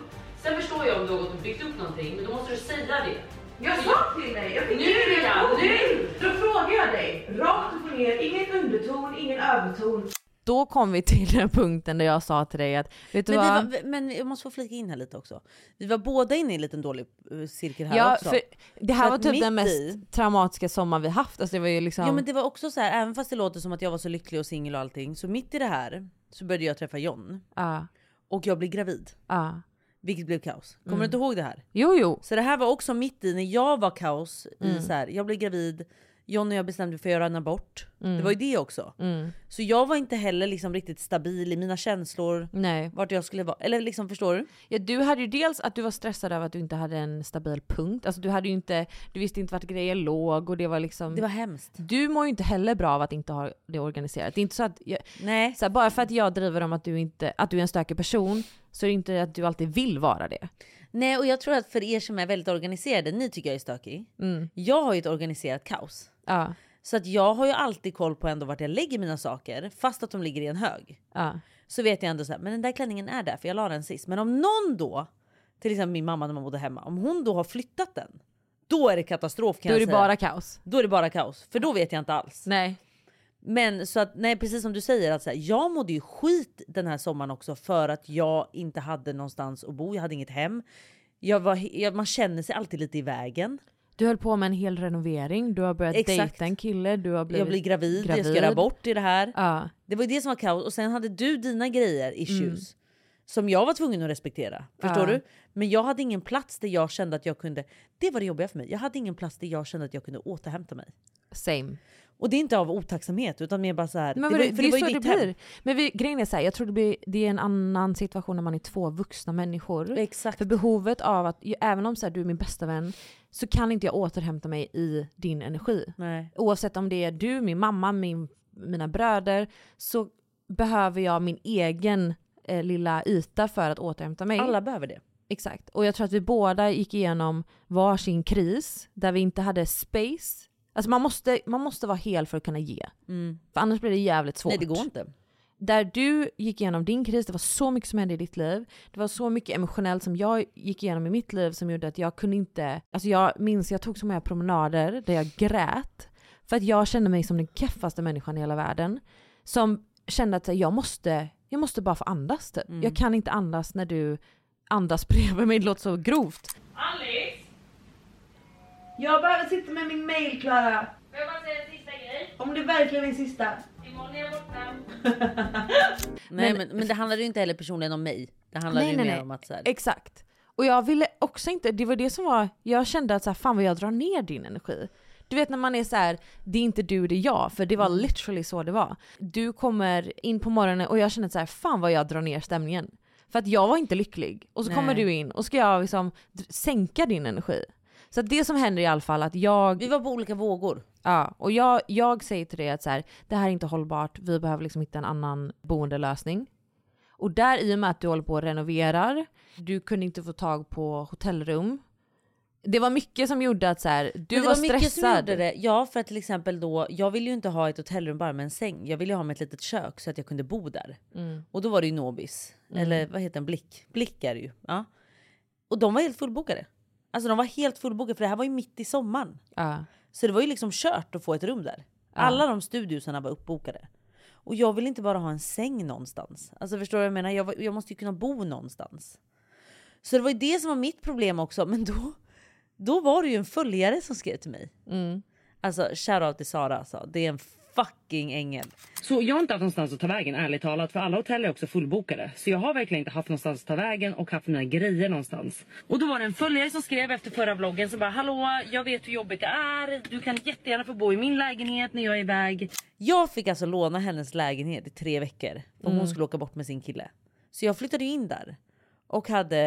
S10: Sen förstår jag om du har gått och byggt upp någonting, men då måste du säga det.
S7: Jag sa till dig, jag fick
S10: Nu Miriam, nu!
S7: Då frågar jag dig, rakt upp och ner, ingen underton, ingen överton.
S5: Då kom vi till den punkten där jag sa till dig att, vet du
S8: Men,
S5: vad?
S8: var, men jag måste få flika in här lite också. Vi var båda inne i en liten dålig eh, cirkel här
S5: Ja,
S8: också.
S5: för det här
S8: Så
S5: var typ den mest
S8: i-
S5: traumatiska sommar vi haft. Alltså det var ju liksom...
S8: Ja men det var också så här, även fast det låter som att jag var så lycklig och singel och allting, så mitt i det här så började jag träffa John.
S5: Ja.
S8: Och jag blev gravid.
S5: Ja.
S8: Vilket blev kaos. Kommer
S5: Mm.
S8: du inte ihåg det här?
S5: Jo jo.
S8: Så det här var också mitt i när jag var kaos i
S5: Mm.
S8: så här, jag blev gravid, John och jag bestämde för att göra en abort.
S5: Mm.
S8: Det var ju det också.
S5: Mm.
S8: Så jag var inte heller liksom riktigt stabil i mina känslor.
S5: Nej.
S8: Vart jag skulle vara. Eller liksom förstår du?
S5: Ja, du hade ju dels att du var stressad över att du inte hade en stabil punkt. Alltså du hade ju inte, du visste inte vart grejer låg och det var liksom...
S8: Det var hemskt.
S5: Du mår ju inte heller bra av att inte ha det organiserat. Det är inte så att, jag,
S8: Nej.
S5: Så här, bara för att jag driver om att du, inte, att du är en stökig person så är det inte att du alltid vill vara det.
S8: Nej och jag tror att för er som är väldigt organiserade, ni tycker jag är stökig.
S5: Mm.
S8: Jag har ju ett organiserat kaos.
S5: Ja.
S8: Så att jag har ju alltid koll på ändå vart jag lägger mina saker, fast att de ligger i en hög.
S5: Ja.
S8: Så vet jag ändå så här, men den där klänningen är där för jag la den sist. Men om någon då, till exempel min mamma när man bodde hemma, om hon då har flyttat den. Då är det katastrof kan
S5: Då är det bara kaos.
S8: Då är det bara kaos, för då vet jag inte alls.
S5: Nej.
S8: Men så att, nej precis som du säger, att så här, jag mådde ju skit den här sommaren också för att jag inte hade någonstans att bo, jag hade inget hem. Jag var, jag, man känner sig alltid lite i vägen.
S5: Du höll på med en hel renovering, du har börjat
S8: Exakt.
S5: dejta en kille, du har blivit
S8: jag blir gravid, jag ska göra abort i det här.
S5: Ja.
S8: Det var ju det som var kaos och sen hade du dina grejer, issues. Som jag var tvungen att respektera. Förstår
S5: Mm. Ja.
S8: du? Men jag hade ingen plats där jag kände att jag kunde... Det var det jobbiga för mig. Jag hade ingen plats där jag kände att jag kunde återhämta mig.
S5: Same.
S8: Och det är inte av otacksamhet utan mer bara så här.
S5: Men
S8: det
S5: det,
S8: var,
S5: det,
S8: för
S5: det är så det
S8: hem.
S5: blir. Men vi, grejen är så här, jag tror det, blir, det är en annan situation när man är två vuxna människor.
S8: Exakt.
S5: För behovet av att, även om så här, du är min bästa vän, så kan inte jag återhämta mig i din energi.
S8: Nej.
S5: Oavsett om det är du, min mamma, min, mina bröder, så behöver jag min egen eh, lilla yta för att återhämta mig.
S8: Alla behöver det.
S5: Exakt. Och jag tror att vi båda gick igenom varsin kris där vi inte hade space. Alltså man måste, man måste vara hel för att kunna ge.
S8: Mm.
S5: För annars blir det jävligt svårt.
S8: Nej det går inte.
S5: Där du gick igenom din kris, det var så mycket som hände i ditt liv. Det var så mycket emotionellt som jag gick igenom i mitt liv som gjorde att jag kunde inte... Alltså jag minns, jag tog så många promenader där jag grät. För att jag kände mig som den keffaste människan i hela världen. Som kände att jag måste, jag måste bara få andas typ.
S8: Mm.
S5: Jag kan inte andas när du andas bredvid mig, det låter så grovt.
S10: Alice!
S7: Jag behöver sitta med min mail Klara.
S10: Får jag bara säga en sista grej?
S7: Om det verkligen är sista.
S10: Imorgon är jag borta.
S8: Nej
S5: Men-
S8: men, det handlar ju inte heller personligen om mig. Det handlar
S5: Nej,
S8: ju
S5: nej,
S8: mer
S5: nej.
S8: om att så här,
S5: Exakt. Och jag ville också inte, det var det som var, jag kände att så här, fan vad jag drar ner din energi. Du vet när man är så här, det är inte du, det är jag. För det var
S8: Mm.
S5: literally så det var. Du kommer in på morgonen och jag känner så här, fan vad jag drar ner stämningen. För att jag var inte lycklig. Och så
S8: Nej.
S5: kommer du in och ska jag liksom sänka din energi. Så det som händer i alla fall att jag...
S8: Vi var på olika vågor.
S5: Ja, och jag, jag säger till dig att så här, det här är inte hållbart, vi behöver liksom hitta en annan boendelösning. Och där i och med att du håller på och renoverar, du kunde inte få tag på hotellrum. Det var mycket som gjorde att så här, du var,
S8: var
S5: stressad.
S8: det. Ja för att till exempel då, jag ville ju inte ha ett hotellrum bara med en säng. Jag ville ju ha med ett litet kök så att jag kunde bo där.
S5: Mm.
S8: Och då var det ju Nobis.
S5: Mm.
S8: Eller vad heter den? Blick. Blick är det ju. Ja. Och de var helt fullbokade. Alltså de var helt fullbokade för det här var ju mitt i sommaren.
S5: Ja.
S8: Så det var ju liksom kört att få ett rum där. Alla de studiosarna var uppbokade. Och jag vill inte bara ha en säng någonstans. Alltså förstår du vad jag menar? Jag, jag måste ju kunna bo någonstans. Så det var ju det som var mitt problem också. Men då, då var det ju en följare som skrev till mig.
S5: Mm.
S8: Alltså shoutout till Sara alltså. Det är en fucking ängel.
S13: Så jag har inte haft någonstans att ta vägen ärligt talat för alla hotell är också fullbokade. Så jag har verkligen inte haft någonstans att ta vägen och haft mina grejer någonstans. Och då var det en följare som skrev efter förra vloggen som bara hallå jag vet hur jobbigt det är. Du kan jättegärna få bo i min lägenhet när jag är iväg.
S8: Jag fick alltså låna hennes lägenhet i tre veckor för
S13: Mm.
S8: hon skulle åka bort med sin kille. Så jag flyttade in där och hade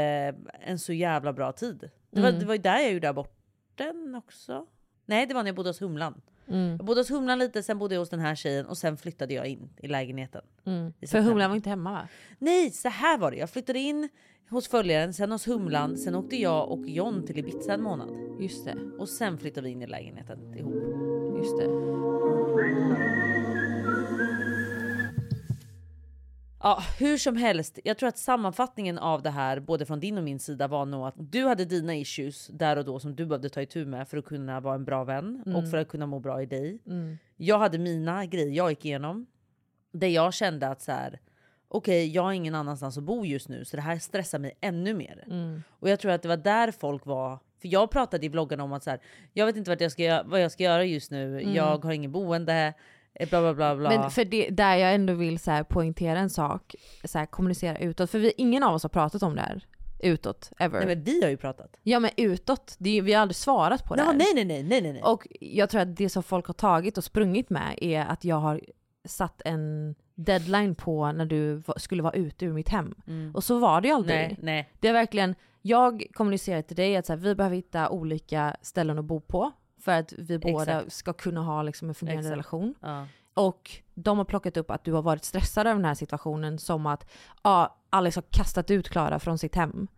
S8: en så jävla bra tid. Det var,
S5: Mm.
S8: det var ju där jag gjorde aborten också. Nej det var när jag bodde hos Humlan.
S5: Mm.
S8: Jag bodde hos Humlan lite, sen bodde jag hos den här tjejen och sen flyttade jag in i lägenheten.
S5: Mm.
S8: I
S5: För. Humlan var inte hemma va?
S8: Nej, så här var det. Jag flyttade in hos följaren, sen hos Humlan, sen åkte jag och John till Ibiza en månad.
S5: Just det.
S8: Och sen flyttade vi in i lägenheten ihop.
S5: Just det.
S8: Ja, hur som helst. Jag tror att sammanfattningen av det här, både från din och min sida, var nog att du hade dina issues där och då som du behövde ta itu med för att kunna vara en bra vän
S5: Mm.
S8: och för att kunna må bra i dig.
S5: Mm.
S8: Jag hade mina grejer jag gick igenom. Där jag kände att så här, okej, jag har ingen annanstans att bo just nu så det här stressar mig ännu mer.
S5: Mm.
S8: Och jag tror att det var där folk var. För jag pratade i vloggarna om att så här, jag vet inte vad jag ska, vad jag ska göra just nu.
S5: Mm.
S8: Jag har ingen boende. Eh, Bla bla bla bla.
S5: Men för det, där jag ändå vill så här poängtera en sak, så här kommunicera utåt. För vi, ingen av oss har pratat om det här utåt, ever.
S8: Nej men vi har ju pratat.
S5: Ja men utåt, det, vi har aldrig svarat på det här.
S8: nej, nej, nej, nej, nej, nej.
S5: Och jag tror att det som folk har tagit och sprungit med är att jag har satt en deadline på när du skulle vara ute ur mitt hem.
S8: Mm.
S5: Och så var det ju aldrig.
S8: Nej, nej.
S5: Det är verkligen, jag kommunicerar till dig att så här, vi behöver hitta olika ställen att bo på för att vi båda
S8: Exakt.
S5: ska kunna ha liksom, en fungerande
S8: Exakt.
S5: relation.
S8: Ja.
S5: Och de har plockat upp att du har varit stressad över den här situationen som att ja, Alex har kastat ut Klara från sitt hem.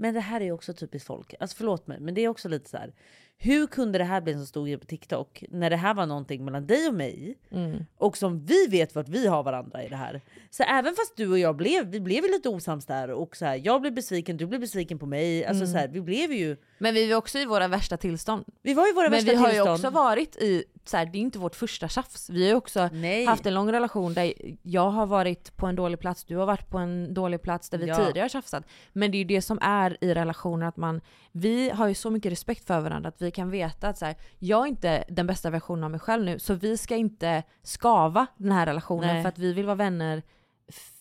S8: Men det här är också typiskt folk. Alltså förlåt mig, men det är också lite så här. Hur kunde det här bli en så stor grej på TikTok när det här var någonting mellan dig och mig
S5: Mm.
S8: och som vi vet vart vi har varandra i det här. Så även fast du och jag blev, vi blev ju lite osams där och så här, jag blev besviken, du blev besviken på mig. Alltså
S5: Mm.
S8: så här, vi blev ju.
S5: Men vi var också i våra värsta tillstånd.
S8: Vi var i våra
S5: Men
S8: värsta
S5: vi har ju
S8: tillstånd.
S5: också varit i, så här, det är inte vårt första tjafs. Vi har ju också
S8: Nej.
S5: haft en lång relation där jag har varit på en dålig plats, du har varit på en dålig plats där vi
S8: Ja.
S5: tidigare har tjafsat. Men det är ju det som är i relationer att man, vi har ju så mycket respekt för varandra att vi kan veta att så här, jag är inte den bästa versionen av mig själv nu så vi ska inte skava den här relationen
S8: Nej.
S5: för att vi vill vara vänner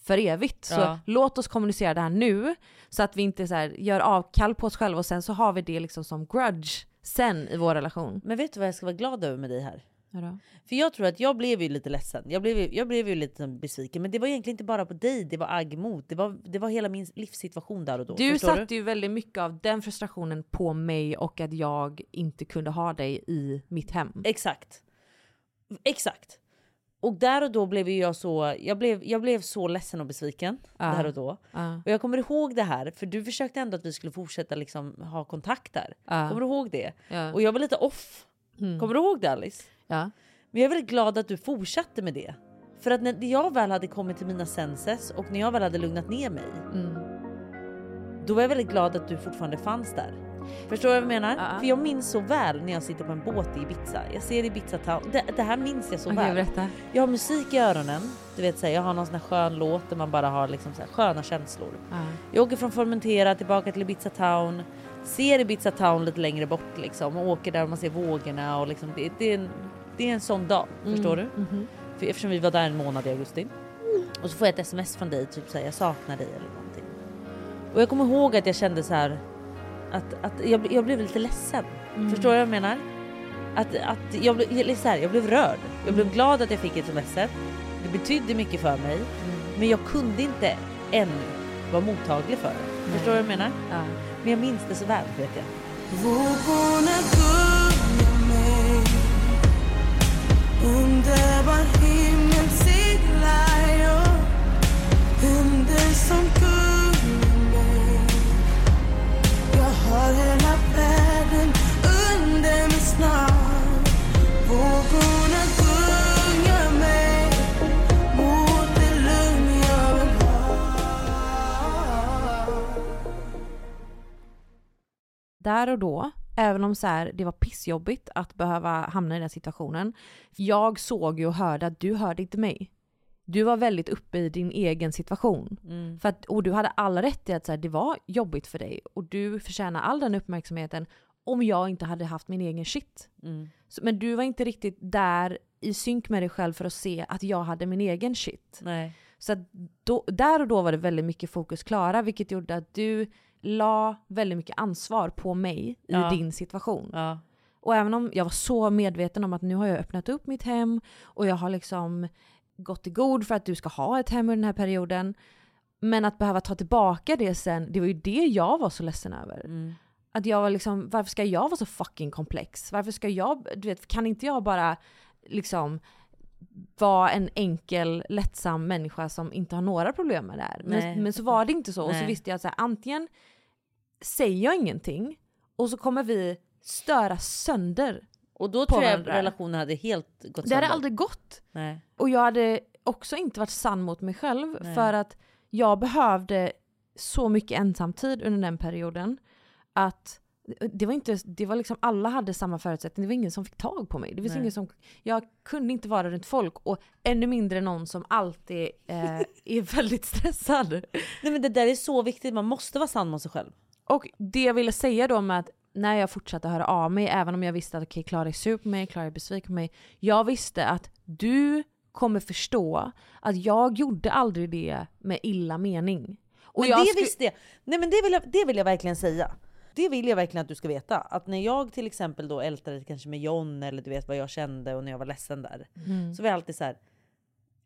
S5: för evigt. Så
S8: Ja.
S5: låt oss kommunicera det här nu så att vi inte så här, gör avkall på oss själva och sen så har vi det liksom som grudge sen i vår relation.
S8: Men vet du vad jag ska vara glad över med dig här?
S5: Vadå?
S8: För jag tror att jag blev ju lite ledsen. Jag blev, ju- jag blev ju lite besviken. Men det var egentligen inte bara på dig det var agg mot. Det var, det var hela min livssituation där och då.
S5: Du satte ju väldigt mycket av den frustrationen på mig och att jag inte kunde ha dig i mitt hem.
S8: Exakt. Exakt. Och där och då blev jag så, jag blev, jag blev så ledsen och besviken
S5: Ja.
S8: där och då.
S5: Ja.
S8: Och jag kommer ihåg det här, för du försökte ändå att vi skulle fortsätta liksom ha kontakt där.
S5: Ja.
S8: Kommer du ihåg det?
S5: Ja.
S8: Och jag var lite off.
S5: Mm.
S8: Kommer du ihåg det Alice?
S5: Ja.
S8: Men jag är väldigt glad att du fortsatte med det. För att när jag väl hade kommit till mina senses och när jag väl hade lugnat ner mig.
S5: Mm.
S8: Då var jag väldigt glad att du fortfarande fanns där. Förstår du vad jag menar? För jag minns så väl när jag sitter på en båt i Ibiza. Jag ser Ibiza Town. Det, det här minns jag så
S5: Okej,
S8: väl.
S5: berätta.
S8: Jag har musik i öronen. Du vet, så här, jag har någon sån här skön låt där man bara har liksom så här, sköna känslor.
S5: Ja.
S8: Jag åker från Formentera tillbaka till Ibiza Town. Ser Ibiza Town lite längre bort liksom och åker där och man ser vågorna och liksom det, det, är, en, det är en sån dag. Förstår
S5: Mm,
S8: du?
S5: mhm.
S8: För eftersom vi var där en månad i augusti. Och så får jag ett sms från dig typ såhär jag saknar dig eller någonting. Och jag kommer ihåg att jag kände så här att, att jag, jag blev lite ledsen.
S5: Mm.
S8: Förstår du vad jag menar? Att, att jag, blev, så här, jag blev rörd. Jag blev glad att jag fick sms. Det betydde mycket för mig. Men jag kunde inte än vara mottaglig för det. Förstår du vad jag menar?
S5: Ja.
S8: Men jag minns det så väl vet jag.
S11: Vågorna gungar mig Underbar himmel seglar jag Händer som gungar har hela världen under mig snart Vågorna gungar mig Mot det lugn jag vill ha
S5: Där och då, även om så här, det var pissjobbigt att behöva hamna i den situationen. Jag såg ju och hörde att du hörde inte mig. Du var väldigt uppe i din egen situation.
S8: Mm.
S5: För att, och du hade all rätt i att så här, det var jobbigt för dig. Och du förtjänar all den uppmärksamheten om jag inte hade haft min egen shit.
S8: Mm.
S5: Så, men du var inte riktigt där i synk med dig själv för att se att jag hade min egen shit.
S8: Nej.
S5: Så då, där och då var det väldigt mycket fokus Klara vilket gjorde att du la väldigt mycket ansvar på mig
S8: Ja.
S5: i din situation.
S8: Ja.
S5: Och även om jag var så medveten om att nu har jag öppnat upp mitt hem och jag har liksom gått i god för att du ska ha ett hem i den här perioden. Men att behöva ta tillbaka det sen, det var ju det jag var så ledsen över.
S8: Mm.
S5: Att jag var liksom, varför ska jag vara så fucking komplex? Varför ska jag, du vet, kan inte jag bara liksom vara en enkel, lättsam människa som inte har några problem med det här?
S8: Nej.
S5: Men, men så var det inte så. Och så
S8: Nej.
S5: visste jag att så här, antingen säger jag ingenting och så kommer vi störa sönder
S8: Och då tror jag relationen hade helt gått
S5: Det hade
S8: sönder.
S5: aldrig gått.
S8: Nej.
S5: Och jag hade också inte varit sann mot mig själv
S8: Nej.
S5: för att jag behövde så mycket ensamtid under den perioden att det var inte, det var liksom alla hade samma förutsättningar, det var ingen som fick tag på mig. Det var
S8: Nej.
S5: ingen som, jag kunde inte vara runt folk och ännu mindre någon som alltid eh, är väldigt stressad.
S8: Nej men det där är så viktigt, man måste vara sann mot sig själv.
S5: Och det jag ville säga då med att när jag fortsatte höra av mig, även om jag visste att okej, Klara är sur på mig, Klara är besviken på mig. Jag visste att du kommer förstå att jag gjorde aldrig det med illa mening. Och
S8: men det visste jag. Nej men det vill jag, det vill jag verkligen säga. Det vill jag verkligen att du ska veta. Att när jag till exempel då ältade kanske med John eller du vet vad jag kände och när jag var ledsen där.
S5: Mm.
S8: Så var jag alltid så här.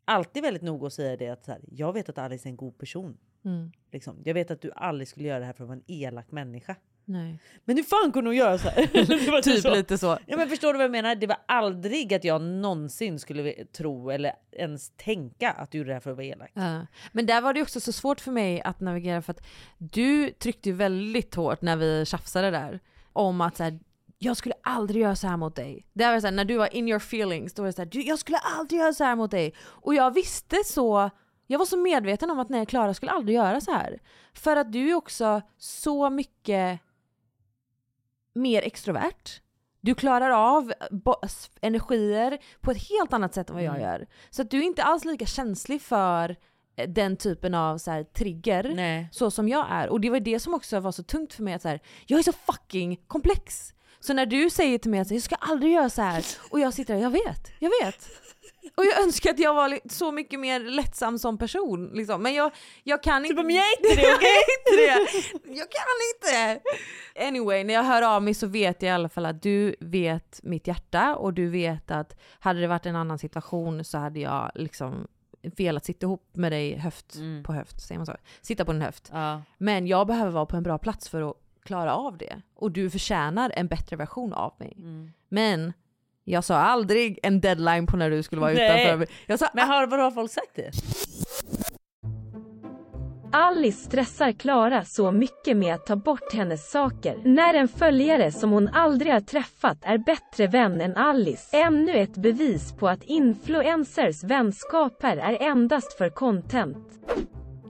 S8: Alltid väldigt noga att säga det att så här, jag vet att Alice är en god person.
S5: Mm.
S8: Liksom. Jag vet att du aldrig skulle göra det här för att vara en elak människa.
S5: Nej.
S8: Men hur fan kunde hon göra så här? Var
S5: Typ lite så.
S8: Ja, men förstår du vad jag menar? Det var aldrig att jag någonsin skulle tro eller ens tänka att du gjorde det här för att vara elak.
S5: Ja. Men där var det också så svårt för mig att navigera för att du tryckte väldigt hårt när vi tjafsade där om att så här, jag skulle aldrig göra så här mot dig. Det var så här, när du var in your feelings, då var det så här, "Du, jag skulle aldrig göra så här mot dig. Och jag visste så, jag var så medveten om att nej Klara skulle aldrig göra så här. För att du är också så mycket mer extrovert. Du klarar av energier på ett helt annat sätt än vad jag
S8: Mm.
S5: gör. Så att du är inte alls lika känslig för eh, den typen av så här, trigger
S8: Nej.
S5: så som jag är. Och det var det som också var så tungt för mig att så här, jag är så fucking komplex. Så när du säger till mig att jag ska aldrig göra så här och jag sitter där, jag vet, jag vet. Och jag önskar att jag var så mycket mer lättsam som person. Liksom. Men jag, jag kan inte...
S8: men jag är inte det, okej?
S5: jag inte det! Jag kan inte! Anyway, när jag hör av mig så vet jag i alla fall att du vet mitt hjärta och du vet att hade det varit en annan situation så hade jag liksom velat sitta ihop med dig höft
S8: Mm.
S5: på höft, säger man så? Sitta på en höft.
S8: Ja.
S5: Men jag behöver vara på en bra plats för att klara av det. Och du förtjänar en bättre version av mig.
S8: Mm.
S5: Men jag sa aldrig en deadline på när du skulle vara
S8: Nej.
S5: utanför. Jag sa,
S8: Men har, vadå, har folk sagt det?
S14: Alice stressar Klara så mycket med att ta bort hennes saker. När en följare som hon aldrig har träffat är bättre vän än Alice. Ännu ett bevis på att influencers vänskaper är endast för content.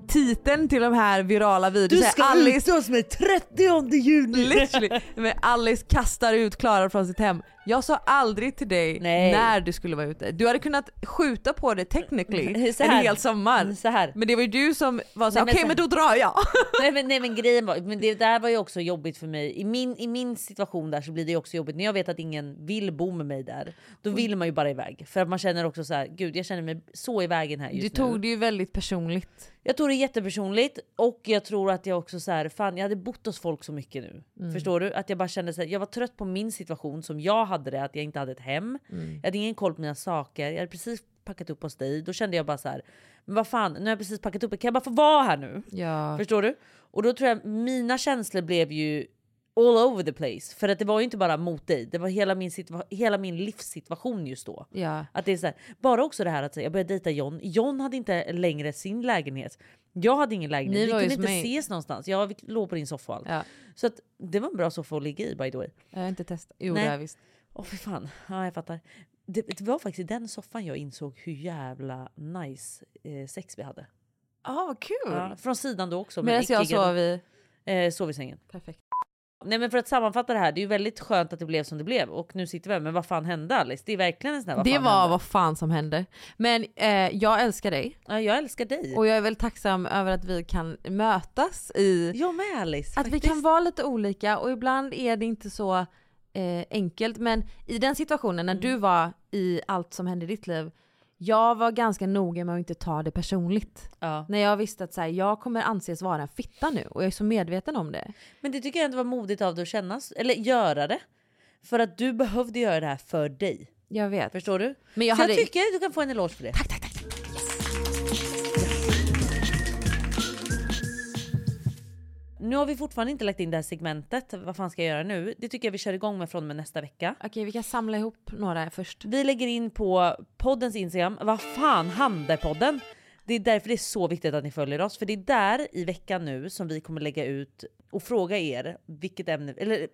S5: titeln till de här virala videorna.
S8: Du ska
S5: Alice,
S8: ut oss med 30 juni!
S5: Literally. Men Alice kastar ut Klara från sitt hem. Jag sa aldrig till dig
S8: Nej.
S5: när du skulle vara ute. Du hade kunnat skjuta på det technically
S8: Så
S5: en
S8: här.
S5: hel sommar.
S8: Så här.
S5: Men det var ju du som var såhär, okej
S8: men
S5: men, då drar jag.
S8: nej, men, nej men grejen var, men det där var ju också jobbigt för mig. I min, I min situation där så blir det också jobbigt när jag vet att ingen vill bo med mig där. Då
S5: Mm.
S8: vill man ju bara iväg. För att man känner också så här, gud jag känner mig så i vägen här just
S5: Du
S8: nu.
S5: tog det ju väldigt personligt.
S8: Jag tog det jättepersonligt och jag tror att jag också så här, fan jag hade bott hos folk så mycket nu.
S5: Mm.
S8: Förstår du? Att jag bara kände så här, jag var trött på min situation som jag hade det, att jag inte hade ett hem.
S5: Mm.
S8: Jag hade ingen koll på mina saker, jag hade precis packat upp hos dig. Då kände jag bara så här, men vad fan, nu har jag precis packat upp, kan jag bara få vara här nu?
S5: Ja.
S8: Förstår du? Och då tror jag mina känslor blev ju all over the place. För att det var ju inte bara mot dig, det var hela min, hela min livssituation just då.
S5: Ja.
S8: Att det är så här, bara också det här att jag började dejta John. John hade inte längre sin lägenhet. Jag hade ingen lägenhet.
S5: Ni
S8: vi kunde inte
S5: mig.
S8: ses någonstans. Jag låg på din soffa. och.
S5: Ja.
S8: Så att det var en bra soffa att ligga i by the way.
S5: Jag har inte testat. Jo
S8: Nej.
S5: det har jag visst.
S8: Åh fy fan. Ja jag fattar. Det, det var faktiskt i den soffan jag insåg hur jävla nice eh, sex vi hade.
S5: Ja vad kul!
S8: Ja, från sidan då också. men
S5: Medan jag sov i...
S8: Eh, sov i sängen.
S5: Perfekt.
S8: Nej men för att sammanfatta det här, det är ju väldigt skönt att det blev som det blev och nu sitter vi här, men vad fan hände Alice? Det är verkligen en sån här vad
S5: Det
S8: fan
S5: var
S8: hände?
S5: vad fan som hände. Men eh, jag älskar dig.
S8: Ja, jag älskar dig.
S5: Och jag är väldigt tacksam över att vi kan mötas i...
S8: Jag med Alice.
S5: Att vi
S8: faktiskt.
S5: kan vara lite olika och ibland är det inte så eh, enkelt men i den situationen
S8: Mm.
S5: när du var i allt som hände i ditt liv, jag var ganska noga med att inte ta det personligt.
S8: Ja.
S5: När jag visste att så här, jag kommer anses vara en fitta nu och jag är så medveten om det.
S8: Men det tycker jag inte var modigt av dig att känna, eller göra det. För att du behövde göra det här för dig.
S5: Jag vet.
S8: Förstår du?
S5: Men jag
S8: Så
S5: hade-
S8: jag tycker att du kan få en eloge för det. Tack, tack, tack. Nu har vi fortfarande inte lagt in det här segmentet. Vad fan ska jag göra nu? Det tycker jag vi kör igång med från och med nästa vecka.
S5: Okej, vi kan samla ihop några först.
S8: Vi lägger in på poddens Instagram. Vad fan handlar podden? Det är därför det är så viktigt att ni följer oss. För det är där i veckan nu som vi kommer lägga ut och fråga er vilket ämne, eller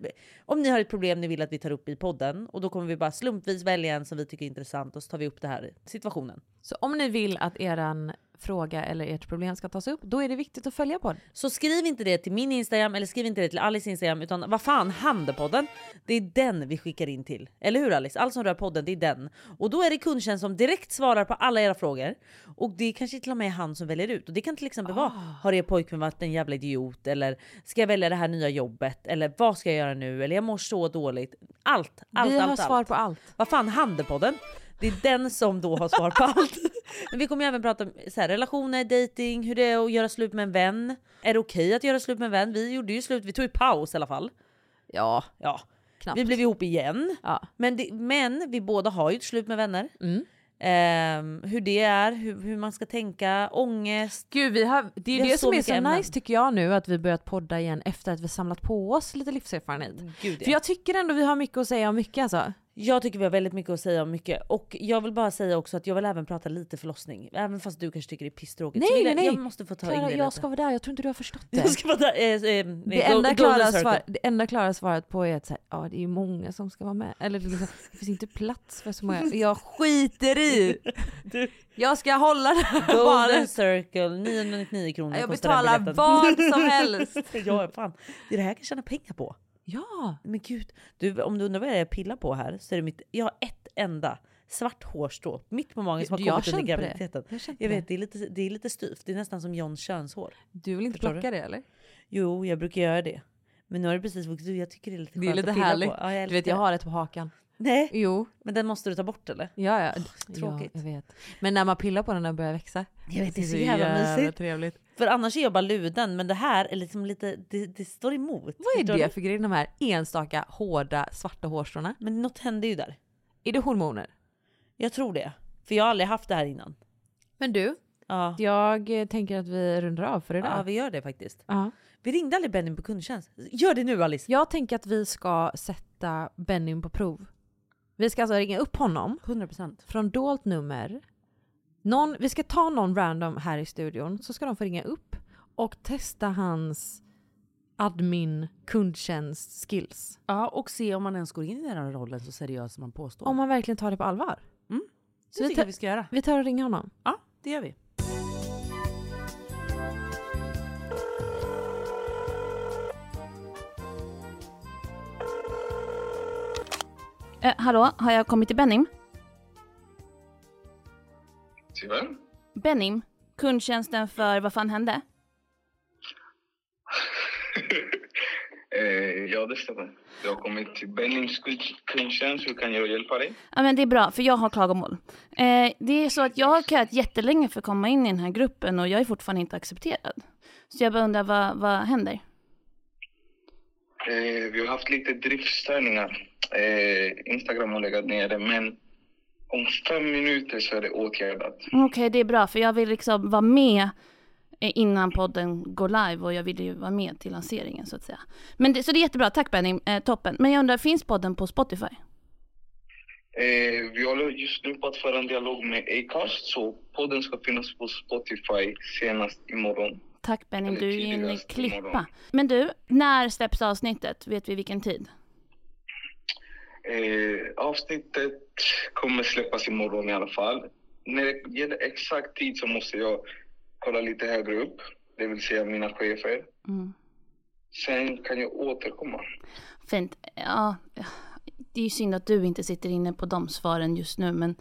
S8: om ni har ett problem ni vill att vi tar upp i podden. Och då kommer vi bara slumpvis välja en som vi tycker är intressant och så tar vi upp det här situationen.
S5: Så om ni vill att eran fråga eller ert problem ska tas upp, då är det viktigt att följa på
S8: Så skriv inte det till min Instagram eller skriv inte det till Alice Instagram utan vad fan Handepodden. Det är den vi skickar in till. Eller hur Alice? Allt som rör podden det är den. Och då är det kundtjänst som direkt svarar på alla era frågor. Och det är kanske till och med är han som väljer ut. Och det kan till exempel vara har er pojkvän varit en jävla idiot? Eller ska jag välja det här nya jobbet? Eller vad ska jag göra nu? Eller jag mår så dåligt. Allt, allt,
S5: Vi har
S8: allt,
S5: svar
S8: allt.
S5: på allt.
S8: Vad fan Handepodden? Det är den som då har svar på allt. Men vi kommer ju även prata om så här, relationer, dating, hur det är att göra slut med en vän. Är det okej att göra slut med en vän? Vi gjorde ju slut, vi tog ju paus i alla fall.
S5: Ja,
S8: ja.
S5: knappt.
S8: Vi blev ihop igen.
S5: Ja.
S8: Men, det, men vi båda har ju ett slut med vänner.
S5: Mm.
S8: Ehm, hur det är, hur, hur man ska tänka, ångest.
S5: Gud, vi har, det är ju
S8: har
S5: det som är så
S8: ämnen.
S5: nice tycker jag nu, att vi börjat podda igen efter att vi samlat på oss lite livserfarenhet.
S8: Gud,
S5: För jag tycker ändå vi har mycket att säga om mycket alltså.
S8: Jag tycker vi har väldigt mycket att säga om mycket och jag vill bara säga också att jag vill även prata lite förlossning. Även fast du kanske tycker det är pisstråkigt.
S5: Nej nej
S8: jag,
S5: nej!
S8: Jag måste få ta in
S5: Klara,
S8: det
S5: jag ska vara där, jag tror inte du har förstått det.
S8: Jag ska vara där, eh, eh,
S5: Det
S8: go-
S5: enda, Klara svar, det enda Klara svarat på är att så här, ja, det är många som ska vara med. Eller det, liksom, det finns inte plats för så många. Jag skiter i! Jag ska hålla det här
S8: Golden. Circle, 999 kronor
S5: Jag betalar vad som helst.
S8: ja, fan. Det är det här jag kan tjäna pengar på.
S5: Ja.
S8: Men gud, du, om du undrar vad jag pillar på här så är det mitt, jag har ett enda svart hårstrå mitt på magen som har
S5: jag
S8: kommit under
S5: på det.
S8: graviditeten.
S5: Jag
S8: Jag vet, det är, lite, det är lite styvt. Det är nästan som Johns könshår.
S5: Du vill inte
S8: Förstår
S5: plocka
S8: du?
S5: det eller?
S8: Jo, jag brukar göra det. Men nu har det precis vuxit. Jag tycker det är lite
S5: Det är
S8: skönt
S5: lite
S8: att pilla
S5: härligt.
S8: På. Ja, jag
S5: du vet jag har ett på hakan.
S8: Nej,
S5: Jo.
S8: men den måste du ta bort eller?
S5: Ja, ja.
S8: tråkigt.
S5: Ja, jag vet. Men när man pillar på den den börjar växa.
S8: Jag vet, det är så jävla mysigt.
S5: trevligt.
S8: För annars är jag bara luden, men det här är liksom lite, det, det står emot.
S5: Vad är det för grejer, de här enstaka hårda svarta hårstråna?
S8: Men något händer ju där.
S5: Är det hormoner?
S8: Jag tror det. För jag har aldrig haft det här innan.
S5: Men du,
S8: Ja,
S5: jag tänker att vi rundar av för idag.
S8: ja vi gör det faktiskt.
S5: Ja.
S8: Vi ringde aldrig Benny på kundtjänst. Gör det nu Alice!
S5: Jag tänker att vi ska sätta Benny på prov. Vi ska alltså ringa upp honom
S8: 100%.
S5: från dolt nummer. Någon, vi ska ta någon random här i studion, så ska de få ringa upp och testa hans admin kundtjänst skills.
S8: Ja, och se om man ens går in i den här rollen så seriöst som man påstår.
S5: Om man verkligen tar det på allvar.
S8: Mm.
S5: Så
S8: Det
S5: vi
S8: tycker jag vi ska göra.
S5: Vi tar och ringer honom.
S8: Ja, det gör vi.
S15: Eh, hallå, har jag kommit till Benim?
S16: Till vem?
S15: Benim? Kundtjänsten för Vad fan hände?
S16: Eh, ja, det stämmer. Du har kommit till Bennings kundtjänst. Hur kan jag hjälpa dig?
S15: Ja men det är bra, för jag har klagomål. Eh, det är så att jag har köat jättelänge för att komma in i den här gruppen och jag är fortfarande inte accepterad. Så jag bara undrar, vad, vad händer?
S16: Eh, vi har haft lite driftstörningar. Eh, Instagram har legat nere, men om fem minuter så är det åtgärdat.
S15: Okej, det är bra, för jag vill liksom vara med innan podden går live och jag vill ju vara med till lanseringen så att säga. Men det, så det är jättebra, tack Benny, eh, toppen. Men jag undrar, finns podden på Spotify?
S16: Eh, vi håller just nu på att föra en dialog med Acast, så podden ska finnas på Spotify senast imorgon.
S15: Tack Benny,
S16: Eller
S15: du är en klippa.
S16: imorgon.
S15: Men du, när släpps avsnittet? Vet vi vilken tid?
S16: Eh, avsnittet kommer släppas imorgon i alla fall. När det gäller exakt tid så måste jag kolla lite högre upp, det vill säga mina chefer.
S15: Mm.
S16: Sen kan jag återkomma.
S15: Fint. Ja, det är ju synd att du inte sitter inne på de svaren just nu, men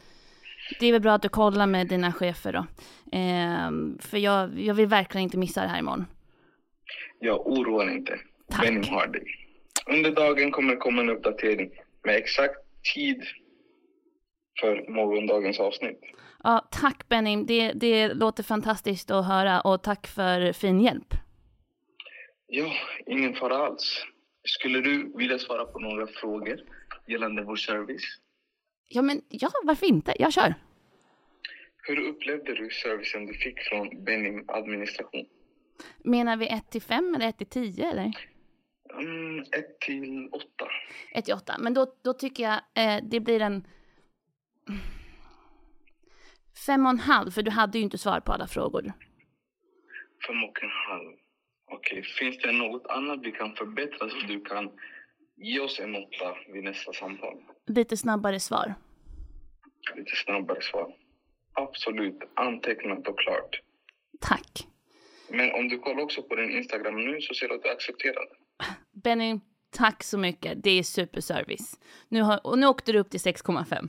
S15: det är väl bra att du kollar med dina chefer då. Ehm, för jag, jag vill verkligen inte missa det här imorgon.
S16: Jag oroar inte.
S15: Tack.
S16: Benny har dig. Under dagen kommer det komma en uppdatering med exakt tid för morgondagens avsnitt.
S15: Ja, tack Benny, det, det låter fantastiskt att höra och tack för fin hjälp.
S16: Ja, ingen fara alls. Skulle du vilja svara på några frågor gällande vår service?
S15: Ja, men ja, varför inte? Jag kör.
S16: Hur upplevde du servicen du fick från Benim administration?
S15: Menar vi 1 till 5 eller 1 till 10 eller?
S16: Mm, 1 till 8.
S15: 1 till 8, men då, då tycker jag eh, det blir en fem och en halv, för du hade ju inte svar på alla frågor.
S16: Fem och en halv. Okej, finns det något annat vi kan förbättra så du kan ge oss en åtta vid nästa samtal?
S15: Lite snabbare svar.
S16: Lite snabbare svar. Absolut, antecknat och klart.
S15: Tack.
S16: Men om du kollar också på din Instagram nu så ser du att du är accepterad.
S15: Benny, tack så mycket. Det är superservice. Nu, har, och nu åkte du upp till 6,5.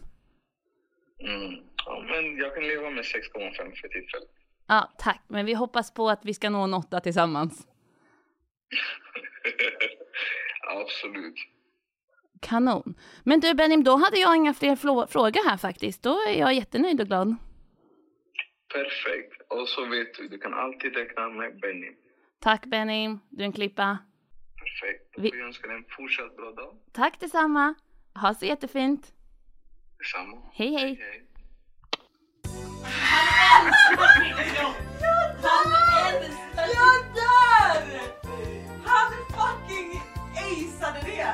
S16: Mm. Ja, men jag kan leva med 6,5 för tillfället.
S15: Ja, tack. Men vi hoppas på att vi ska nå en åtta tillsammans.
S16: Absolut.
S15: Kanon. Men du Benim, då hade jag inga fler frågor här faktiskt. Då är jag jättenöjd och glad.
S16: Perfekt. Och så vet du, du kan alltid räkna med Benny.
S15: Tack Benim, du är en klippa.
S16: Perfekt. Då
S15: Vi-
S16: får jag önska dig en fortsatt bra dag.
S15: Tack detsamma. Ha så jättefint.
S16: Detsamma.
S15: Hej hej.
S10: Jag dör! Han fucking aceade det!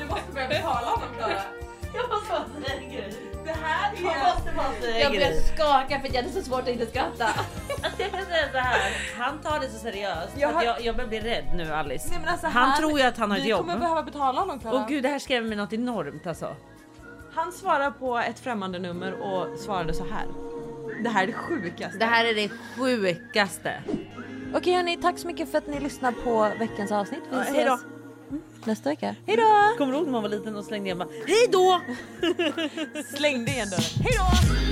S10: Du måste börja betala honom Klara.
S8: Jag måste bara säga en grej.
S10: Det här är...
S8: Jag måste bara säga en
S15: Jag började
S8: grej.
S15: skaka för jag hade så svårt att inte skratta.
S8: Alltså jag kan säga så här. han tar det så seriöst
S10: Jag
S8: att
S10: har-
S8: jag, jag börjar bli rädd nu Alice.
S10: Nej, men alltså,
S8: han, tror ju att han har ett
S10: vi
S8: jobb.
S10: kommer behöva betala honom Klara.
S8: Åh gud det här skrämmer mig något enormt alltså.
S10: Han svarar på ett främmande nummer och svarade så här. Det här är det sjukaste.
S8: Det här är det sjukaste.
S5: Okej hörni, tack så mycket för att ni lyssnar på veckans avsnitt. Vi
S8: Ja,
S5: ses
S8: hej då.
S5: Mm, nästa vecka.
S8: Hej då! Kommer du ihåg när man var liten och slängde igen hej då?
S10: Slängde igen dörren. Hej då!